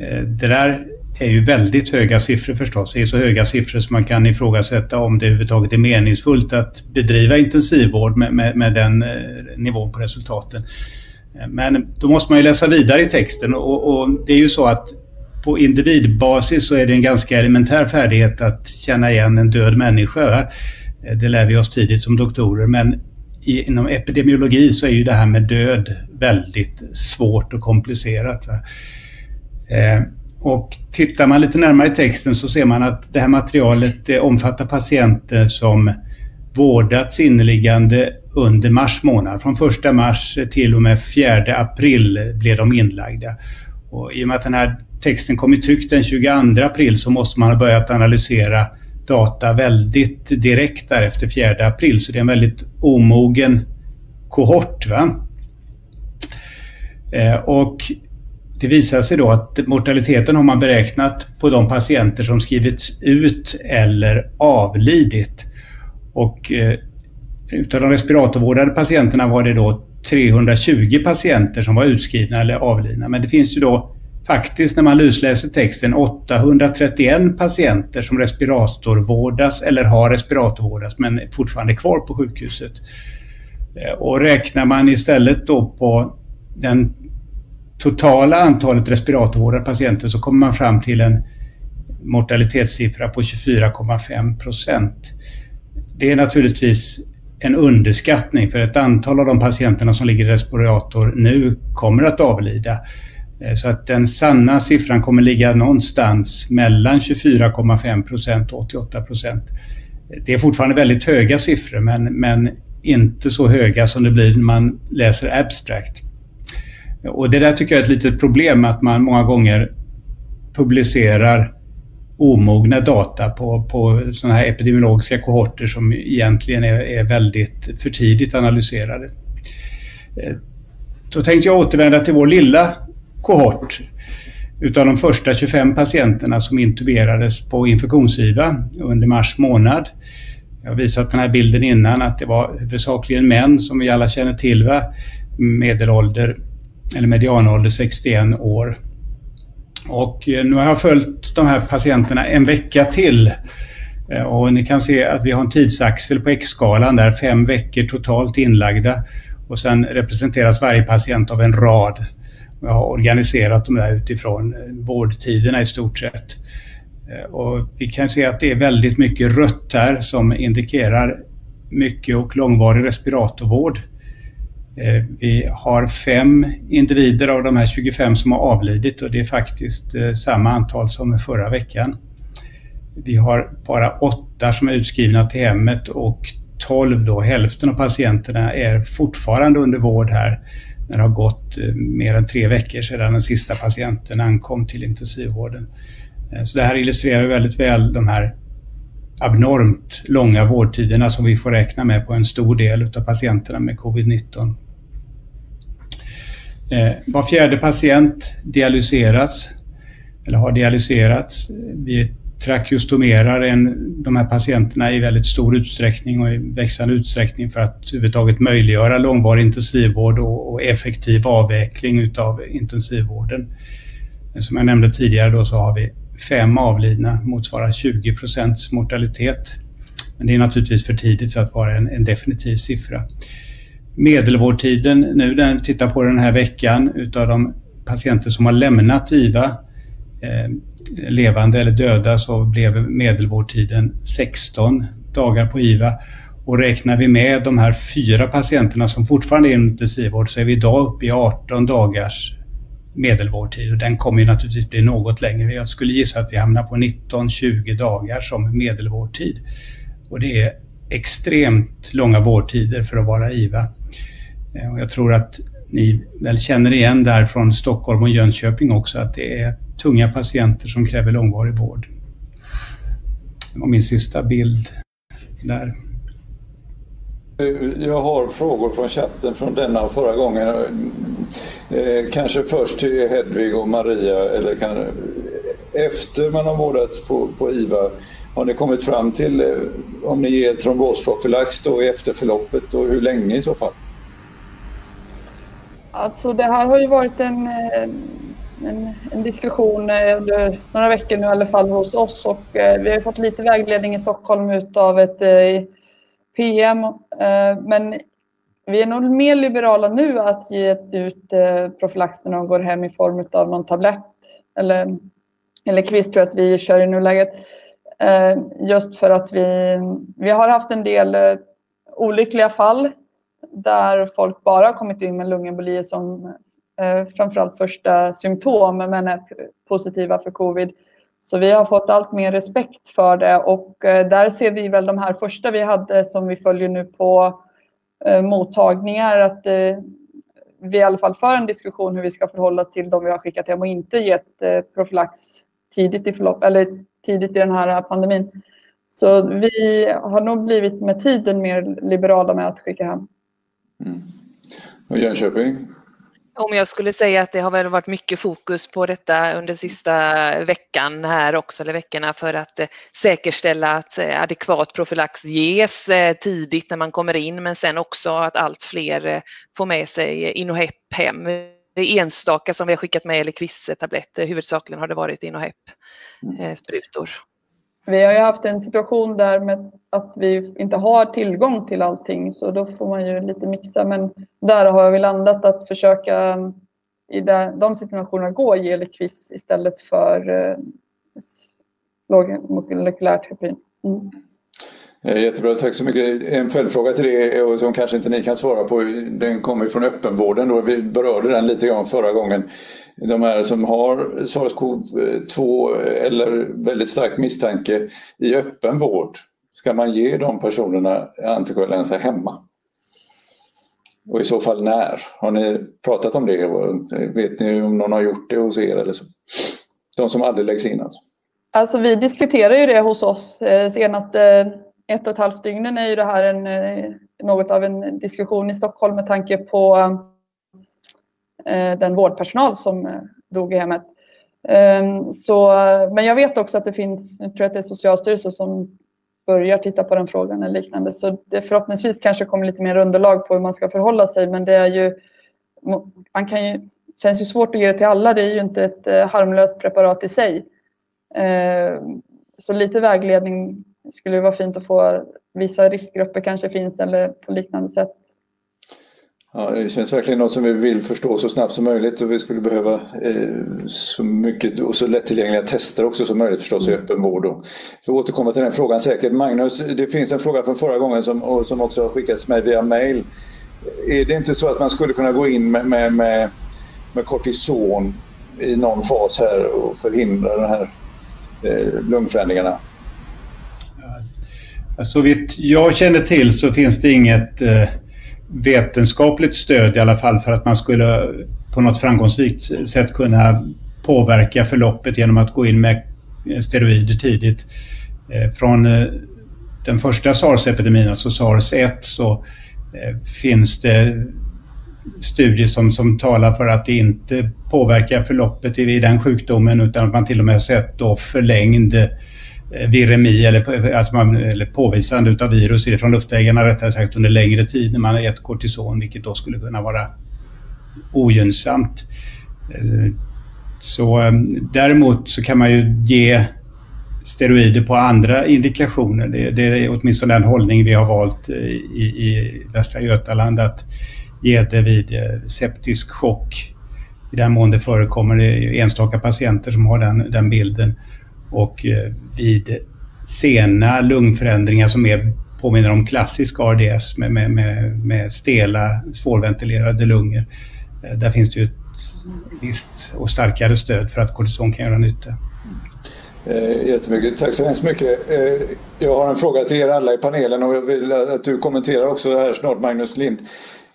Eh, det där är ju väldigt höga siffror förstås. Det är så höga siffror som man kan ifrågasätta om det överhuvudtaget är meningsfullt att bedriva intensivvård med, med, med den eh, nivån på resultaten. Eh, men då måste man ju läsa vidare i texten och, och, det är ju så att på individbasis så är det en ganska elementär färdighet att känna igen en död människa. Eh, det lär vi oss tidigt som doktorer men inom epidemiologi så är ju det här med död väldigt svårt och komplicerat. Eh, och tittar man lite närmare i texten så ser man att det här materialet omfattar patienter som vårdats inneliggande under mars månad. Från 1 mars till och med 4 april blev de inlagda. Och I och med att den här texten kom i tryck den 22 april så måste man ha börjat analysera data väldigt direkt där efter 4 april. Så det är en väldigt omogen kohort. Va? Eh, och det visar sig då att mortaliteten har man beräknat på de patienter som skrivits ut eller avlidit. Och eh, utav de respiratorvårdade patienterna var det då 320 patienter som var utskrivna eller avlidna. Men det finns ju då faktiskt när man lusläser texten 831 patienter som respiratorvårdas eller har respiratorvårdats men fortfarande kvar på sjukhuset. Eh, och räknar man istället då på den totala antalet respiratorvårdade patienter så kommer man fram till en mortalitetssiffra på 24,5 procent. Det är naturligtvis en underskattning för ett antal av de patienterna som ligger i respirator nu kommer att avlida. Eh, så att den sanna siffran kommer ligga någonstans mellan 24,5 procent och 88 procent. Det är fortfarande väldigt höga siffror men, men inte så höga som det blir när man läser abstract. Och det där tycker jag är ett litet problem att man många gånger publicerar omogna data på, på sådana här epidemiologiska kohorter som egentligen är, är väldigt för tidigt analyserade. Eh, då tänkte jag återvända till vår lilla kohort utav de första 25 patienterna som intuberades på infektionsiva under mars månad. Jag har visat den här bilden innan att det var huvudsakligen män som vi alla känner till, va? medelålder eller medianålder 61 år. Och eh, nu har jag följt de här patienterna en vecka till eh, och ni kan se att vi har en tidsaxel på X-skalan där, fem veckor totalt inlagda och sen representeras varje patient av en rad. Jag har organiserat dem där utifrån eh, vårdtiderna i stort sett. Och vi kan se att det är väldigt mycket rött här som indikerar mycket och långvarig respiratorvård. Eh, vi har fem individer av de här 25 som har avlidit och det är faktiskt eh, samma antal som förra veckan. Vi har bara åtta som är utskrivna till hemmet och 12 då, hälften av patienterna är fortfarande under vård här när det har gått eh, mer än tre veckor sedan den sista patienten ankom till intensivvården. Så det här illustrerar väldigt väl de här abnormt långa vårdtiderna som vi får räkna med på en stor del av patienterna med covid-19. Eh, var fjärde patient dialyseras eller har dialyserats. Vi trakeostomerar de här patienterna i väldigt stor utsträckning och i växande utsträckning för att överhuvudtaget möjliggöra långvarig intensivvård och effektiv avveckling utav intensivvården. Som jag nämnde tidigare då så har vi fem avlidna, motsvarar 20 procents mortalitet. Men det är naturligtvis för tidigt för att vara en definitiv siffra. Medelvårdtiden nu när vi tittar på den här veckan utav de patienter som har lämnat IVA, eh, levande eller döda, så blev medelvårdtiden 16 dagar på IVA. Och räknar vi med de här fyra patienterna som fortfarande är i intensivvård så är vi idag uppe i 18 dagars medelvårdtid och den kommer ju naturligtvis bli något längre. Jag skulle gissa att vi hamnar på 19-20 dagar som medelvårdtid. Och det är extremt långa vårdtider för att vara IVA. Eh, och jag tror att ni väl känner igen där från Stockholm och Jönköping också att det är tunga patienter som kräver långvarig vård. Det var min sista bild där. Jag har frågor från chatten från denna och förra gången. Eh, kanske först till Hedvig och Maria. Eller kan, efter man har vårdats på, på IVA, har ni kommit fram till eh, om ni ger trombosprofylax då i efterförloppet och hur länge i så fall? Alltså det här har ju varit en, eh, en, en diskussion eh, under några veckor nu i alla fall hos oss och eh, vi har fått lite vägledning i Stockholm utav ett PM. Men vi är nog mer liberala nu att ge ut profylax när de går hem i form av någon tablett eller, eller kvist tror jag att vi kör i nuläget. Just för att vi, vi har haft en del olyckliga fall där folk bara har kommit in med lungembolier som eh, framförallt första symptom men är positiva för covid. Så vi har fått allt mer respekt för det och eh, där ser vi väl de här första vi hade som vi följer nu på eh, mottagningar att vi i alla fall för en diskussion hur vi ska förhålla till de vi har skickat hem och inte gett profylax tidigt i förlopp eller tidigt i den här pandemin. Så vi har nog blivit med tiden mer liberala med att skicka hem. Mm. Och Jönköping? Om jag skulle säga att det har väl varit mycket fokus på detta under sista veckan här också, eller veckorna, för att säkerställa att adekvat profylax ges tidigt när man kommer in, men sen också att allt fler får med sig Inohep hem. Det är enstaka som vi har skickat med eller kvisttabletter, huvudsakligen har det varit Inohep-sprutor. Vi har ju haft en situation där med att vi inte har tillgång till allting så då får man ju lite mixa men där har vi landat att försöka mm, i de situationerna gå och ge Eliquis istället för eh, lågmolekylärt heparin. Mm. Eh, jättebra, tack så mycket. En följdfråga till det eh, som kanske inte ni kan svara på, den kommer från öppenvården då. Vi berörde den lite grann förra gången. De här som har SARS-CoV-2 eller väldigt stark misstanke i öppen vård, ska man ge de personerna antikoagulanser hemma? Och i så fall när? Har ni pratat om det? Eh, vet ni om någon har gjort det hos er eller så? De som aldrig läggs in alltså. Alltså vi diskuterar ju det hos oss senaste ett och ett halvt dygnen är ju det här en, eh, något av en diskussion i Stockholm med tanke på eh, den vårdpersonal som eh, dog i hemmet. Ehm, så, men jag vet också att det finns, jag tror att det är Socialstyrelsen som börjar titta på den frågan eller liknande. Så det förhoppningsvis kanske kommer lite mer underlag på hur man ska förhålla sig. Men det är ju, man kan ju, känns ju svårt att ge det till alla. Det är ju inte ett harmlöst preparat i sig. Ehm, så lite vägledning skulle vara fint att få. Vissa riskgrupper kanske finns eller på liknande sätt. Ja, det känns verkligen något som vi vill förstå så snabbt som möjligt och vi skulle behöva eh, så mycket och så lättillgängliga tester också som möjligt förstås i öppen vård. Och vi återkommer till den frågan säkert. Magnus, det finns en fråga från förra gången som, som också har skickats med via mail. Är det inte så att man skulle kunna gå in med, med, med, med kortison i någon fas här och förhindra de här eh, lungförändringarna? Så vitt jag känner till så finns det inget eh, vetenskapligt stöd i alla fall för att man skulle på något framgångsrikt sätt kunna påverka förloppet genom att gå in med steroider tidigt. Eh, från eh, den första sars-epidemin, alltså sars 1, så finns det studier som, som talar för att det inte påverkar förloppet i den sjukdomen utan att man till och med sett då förlängd Eh, Eh, viremi eller, eh, alltså man, eller påvisande utav virus från luftvägarna rättare sagt under längre tid när man har gett kortison vilket då skulle kunna vara ogynnsamt. Eh, så däremot så kan man ju ge steroider på andra indikationer. Det, det är åtminstone den hållning vi har valt i, i Västra Götaland att ge det vid septisk chock. I den mån det förekommer enstaka patienter som har den, den bilden och eh, vid sena lungförändringar som är, påminner om klassisk ARDS med, med, med, med stela, svårventilerade lungor. Eh, där finns det ju ett visst och starkare stöd för att kortison kan göra nytta. Eh, jättemycket. Tack så hemskt mycket. Eh, jag har en fråga till er alla i panelen och jag vill att du kommenterar också här snart Magnus Lind.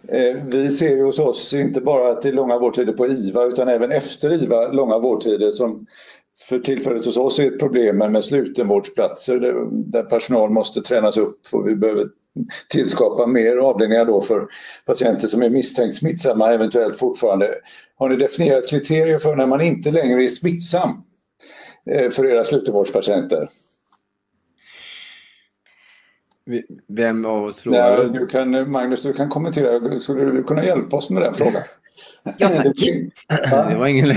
Eh, vi ser ju hos oss inte bara att det är långa vårdtider på IVA utan även efter IVA långa vårdtider som för tillfället hos oss är ett problem med slutenvårdsplatser där, där personal måste tränas upp och vi behöver tillskapa mer avdelningar då för patienter som är misstänkt smittsamma eventuellt fortfarande. Har ni definierat kriterier för när man inte längre är smittsam eh, för era slutenvårdspatienter? Vem av oss frågar? Nej, du kan, Magnus, du kan kommentera. Skulle du kunna hjälpa oss med den frågan? Ja, tack. Det var ingen...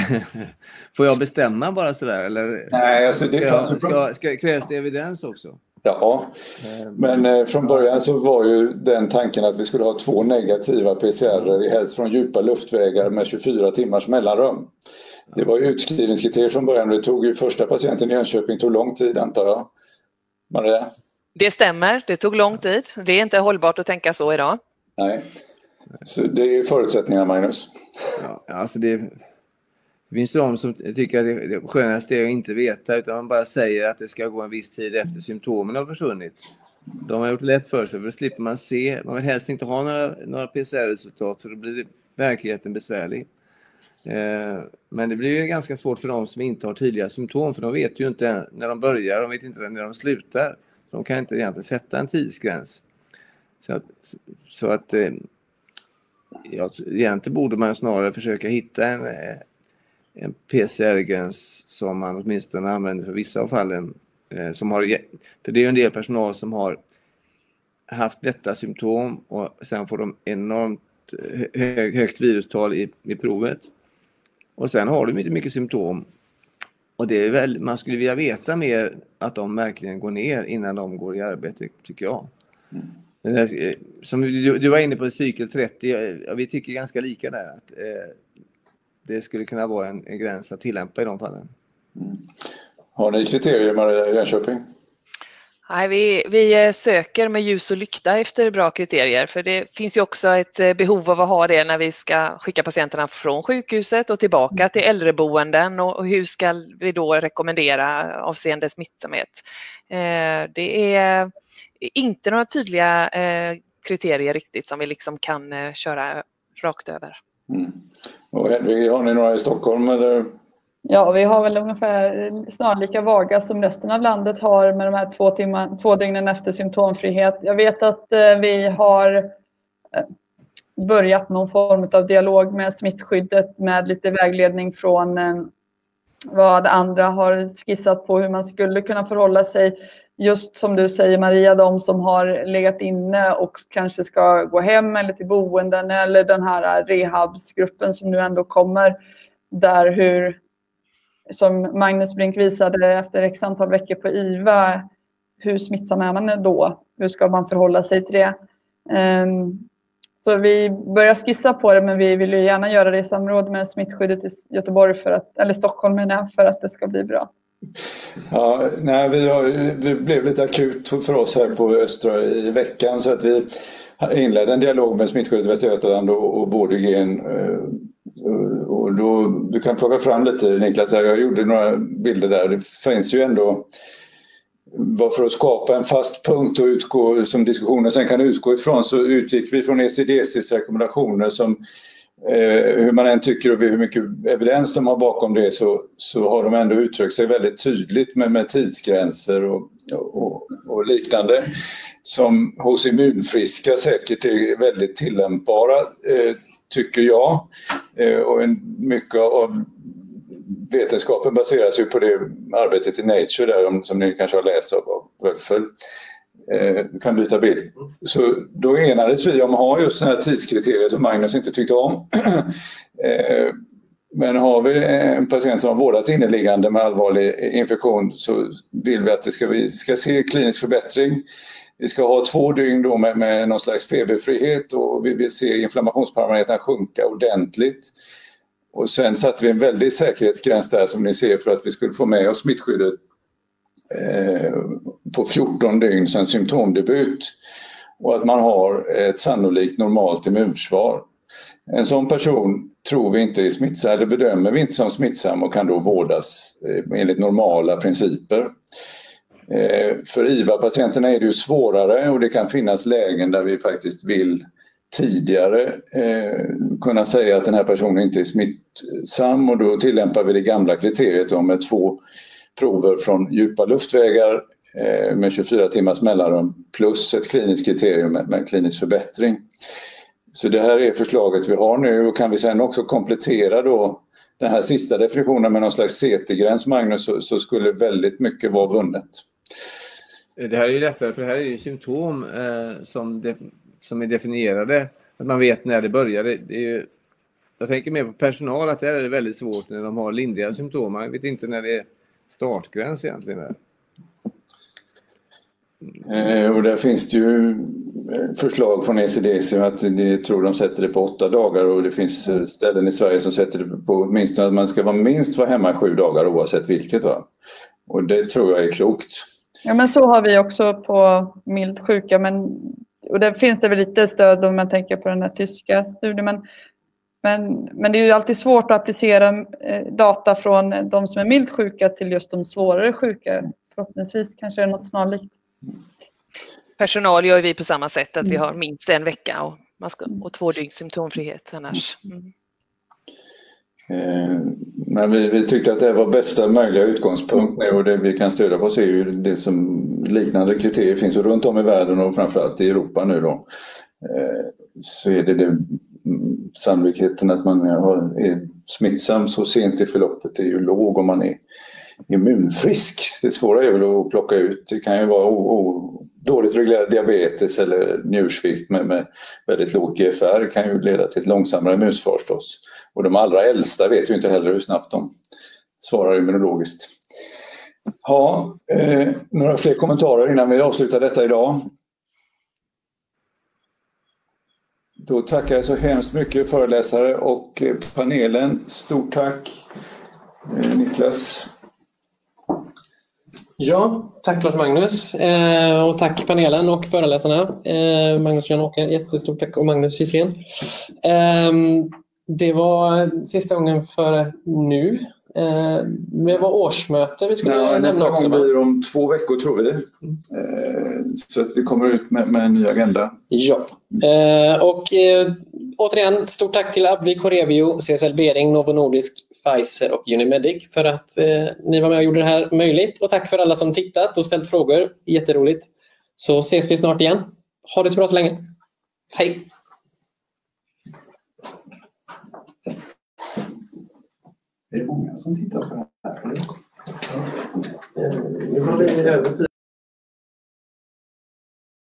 Får jag bestämma bara sådär eller? Nej, alltså det ska, ska, ska, krävs det evidens också? Ja, men eh, från början så var ju den tanken att vi skulle ha två negativa PCR, helst från djupa luftvägar med 24 timmars mellanrum. Det var utskrivningskriterier från början det tog ju första patienten i Jönköping tog lång tid antar jag. Maria? Det stämmer, det tog lång tid. Det är inte hållbart att tänka så idag. Nej. Så det är förutsättningarna, Magnus. Ja, alltså det, det finns de som tycker att det skönaste är att inte veta utan man bara säger att det ska gå en viss tid efter symptomen har försvunnit. De har gjort det lätt för sig för då slipper man se. Man vill helst inte ha några, några PCR-resultat för då blir verkligheten besvärlig. Eh, men det blir ju ganska svårt för de som inte har tydliga symptom för de vet ju inte när de börjar, de vet inte när de slutar. De kan inte egentligen sätta en tidsgräns. Så att, så att eh, ja, egentligen borde man snarare försöka hitta en, eh, en PCR-gräns som man åtminstone använder för vissa av fallen. Eh, som har, för det är en del personal som har haft lätta symptom och sen får de enormt eh, hög, högt virustal i, i provet. Och sen har de inte mycket symptom. Och det är väl, man skulle vilja veta mer att de verkligen går ner innan de går i arbete, tycker jag. Mm. Eh, som du, du, var inne på cykel 30, vi tycker ganska lika där. Att, eh, det skulle kunna vara en, en, gräns att tillämpa i de fallen. Mm. Har ni kriterier Maria Jönköping? Nej, vi, vi eh, söker med ljus och lykta efter bra kriterier för det finns ju också ett eh, behov av att ha det när vi ska skicka patienterna från sjukhuset och tillbaka till äldreboenden och, och hur ska vi då rekommendera avseende smittsamhet. Eh, det är inte några tydliga eh, kriterier riktigt som vi liksom kan eh, köra rakt över. Mm. Och Hedvig, har ni några i Stockholm eller? Ja, vi har väl ungefär snarlika vaga som resten av landet har med de här två, timmar, två dygnen efter symptomfrihet. Jag vet att eh, vi har börjat någon form av dialog med smittskyddet med lite vägledning från vad andra har skissat på hur man skulle kunna förhålla sig just som du säger Maria, de som har legat inne och kanske ska gå hem eller till boenden eller den här rehabsgruppen som nu ändå kommer. Där hur, som Magnus Brink visade efter x antal veckor på IVA, hur smittsam är man då? Hur ska man förhålla sig till det? Ehm, så vi börjar skissa på det men vi vill ju gärna göra det i samråd med smittskyddet i Göteborg för att, eller Stockholm menar för att det ska bli bra. Ja, nej, vi, har, vi blev lite akut för oss här på Östra i veckan så att vi inledde en dialog med Smittskyddet Västra Götaland och, och vårdhygien. Eh, och då, du kan plocka fram lite Niklas, jag gjorde några bilder där. Det finns ju ändå var för att skapa en fast punkt och utgå, som diskussionen sen kan utgå ifrån så utgick vi från ECDCs rekommendationer som eh, hur man än tycker och hur mycket evidens de har bakom det så, så har de ändå uttryckt sig väldigt tydligt med, med tidsgränser och, och, och, liknande som hos immunfriska säkert är väldigt tillämpbara eh, tycker jag. Eh, och en, mycket av vetenskapen baseras ju på det arbetet i Nature där som ni kanske har läst av, av Wölfel. Eh, du kan byta bild. Så då enades vi om att ha just sådana här tidskriterier som Magnus inte tyckte om. Eh, men har vi en patient som har vårdats inneliggande med allvarlig infektion så vill vi att det ska, vi ska se klinisk förbättring. Vi ska ha två dygn då med, med någon slags feberfrihet och vi vill se inflammationsparametrarna sjunka ordentligt. Och sen satte vi en väldig säkerhetsgräns där som ni ser för att vi skulle få med oss smittskyddet Eh, på 14 dygn sedan symptomdebut. Och att man har ett sannolikt normalt immunförsvar. En sån person tror vi inte är smittsam, eller bedömer vi inte som smittsam och kan då vårdas eh, enligt normala principer. Eh, för IVA-patienterna är det ju svårare och det kan finnas lägen där vi faktiskt vill tidigare eh, kunna säga att den här personen inte är smittsam och då tillämpar vi det gamla kriteriet om med två prover från djupa luftvägar eh, med 24 timmars mellanrum plus ett kliniskt kriterium med, med klinisk förbättring. Så det här är förslaget vi har nu och kan vi sen också komplettera då den här sista definitionen med någon slags CT-gräns Magnus så, så, skulle väldigt mycket vara vunnet. Det här är ju lättare för det här är ju symptom eh, som de, som är definierade. Att man vet när det börjar. Det, är ju, jag tänker mer på personal, att det är väldigt svårt när de har lindriga symptom. Man vet inte när det är startgräns egentligen. Där. Eh, och där finns det ju eh, förslag från ECDC att de tror de sätter det på åtta dagar och det finns eh, ställen i Sverige som sätter det på minst att man ska vara minst vara hemma i sju dagar oavsett vilket. Va? Och det tror jag är klokt. Ja men så har vi också på mild sjuka men och där finns det väl lite stöd om man tänker på den här tyska studien. Men, men, men det är ju alltid svårt att applicera eh, data från de som är milt sjuka till just de svårare sjuka. Förhoppningsvis kanske det är något snarlikt. Personal gör vi på samma sätt, att vi har minst en vecka och, man ska, och två dygns symptomfrihet annars. Mm. Eh, men vi, vi, tyckte att det var bästa möjliga utgångspunkt nu och det vi kan stödja på är ju det som liknande kriterier finns runt om i världen och framförallt i Europa nu då. Eh, så är det, det sannolikheten att man är smittsam så sent i förloppet är ju låg om man är immunfrisk. Det svåra är väl att plocka ut. Det kan ju vara o, o, dåligt reglerad diabetes eller njursvikt med, med väldigt lågt GFR kan ju leda till ett långsammare immunsvar förstås. Och de allra äldsta vet ju inte heller hur snabbt de svarar immunologiskt. Ja, eh, några fler kommentarer innan vi avslutar detta idag? Då tackar jag så hemskt mycket föreläsare och eh, panelen. Stort tack eh, Niklas. Ja, tack Lars-Magnus eh, och tack panelen och föreläsarna. Eh, Magnus Jan-Åke, jättestort tack och Magnus Gisslén. Eh, det var sista gången för nu. Eh, det var årsmöte vi skulle Nej, nämna nästa också. gång va? blir om två veckor tror vi. Eh, så att vi kommer ut med, med en ny agenda. Ja. Eh, och eh, återigen, stort tack till Abvi, Corevio, CSL Bering, Novo Nordisk, Pfizer och Unimedic för att eh, ni var med och gjorde det här möjligt. Och tack för alla som tittat och ställt frågor. Jätteroligt. Så ses vi snart igen. Ha det så bra så länge. Hej! Det är många som tittar på det här. Nu har vi över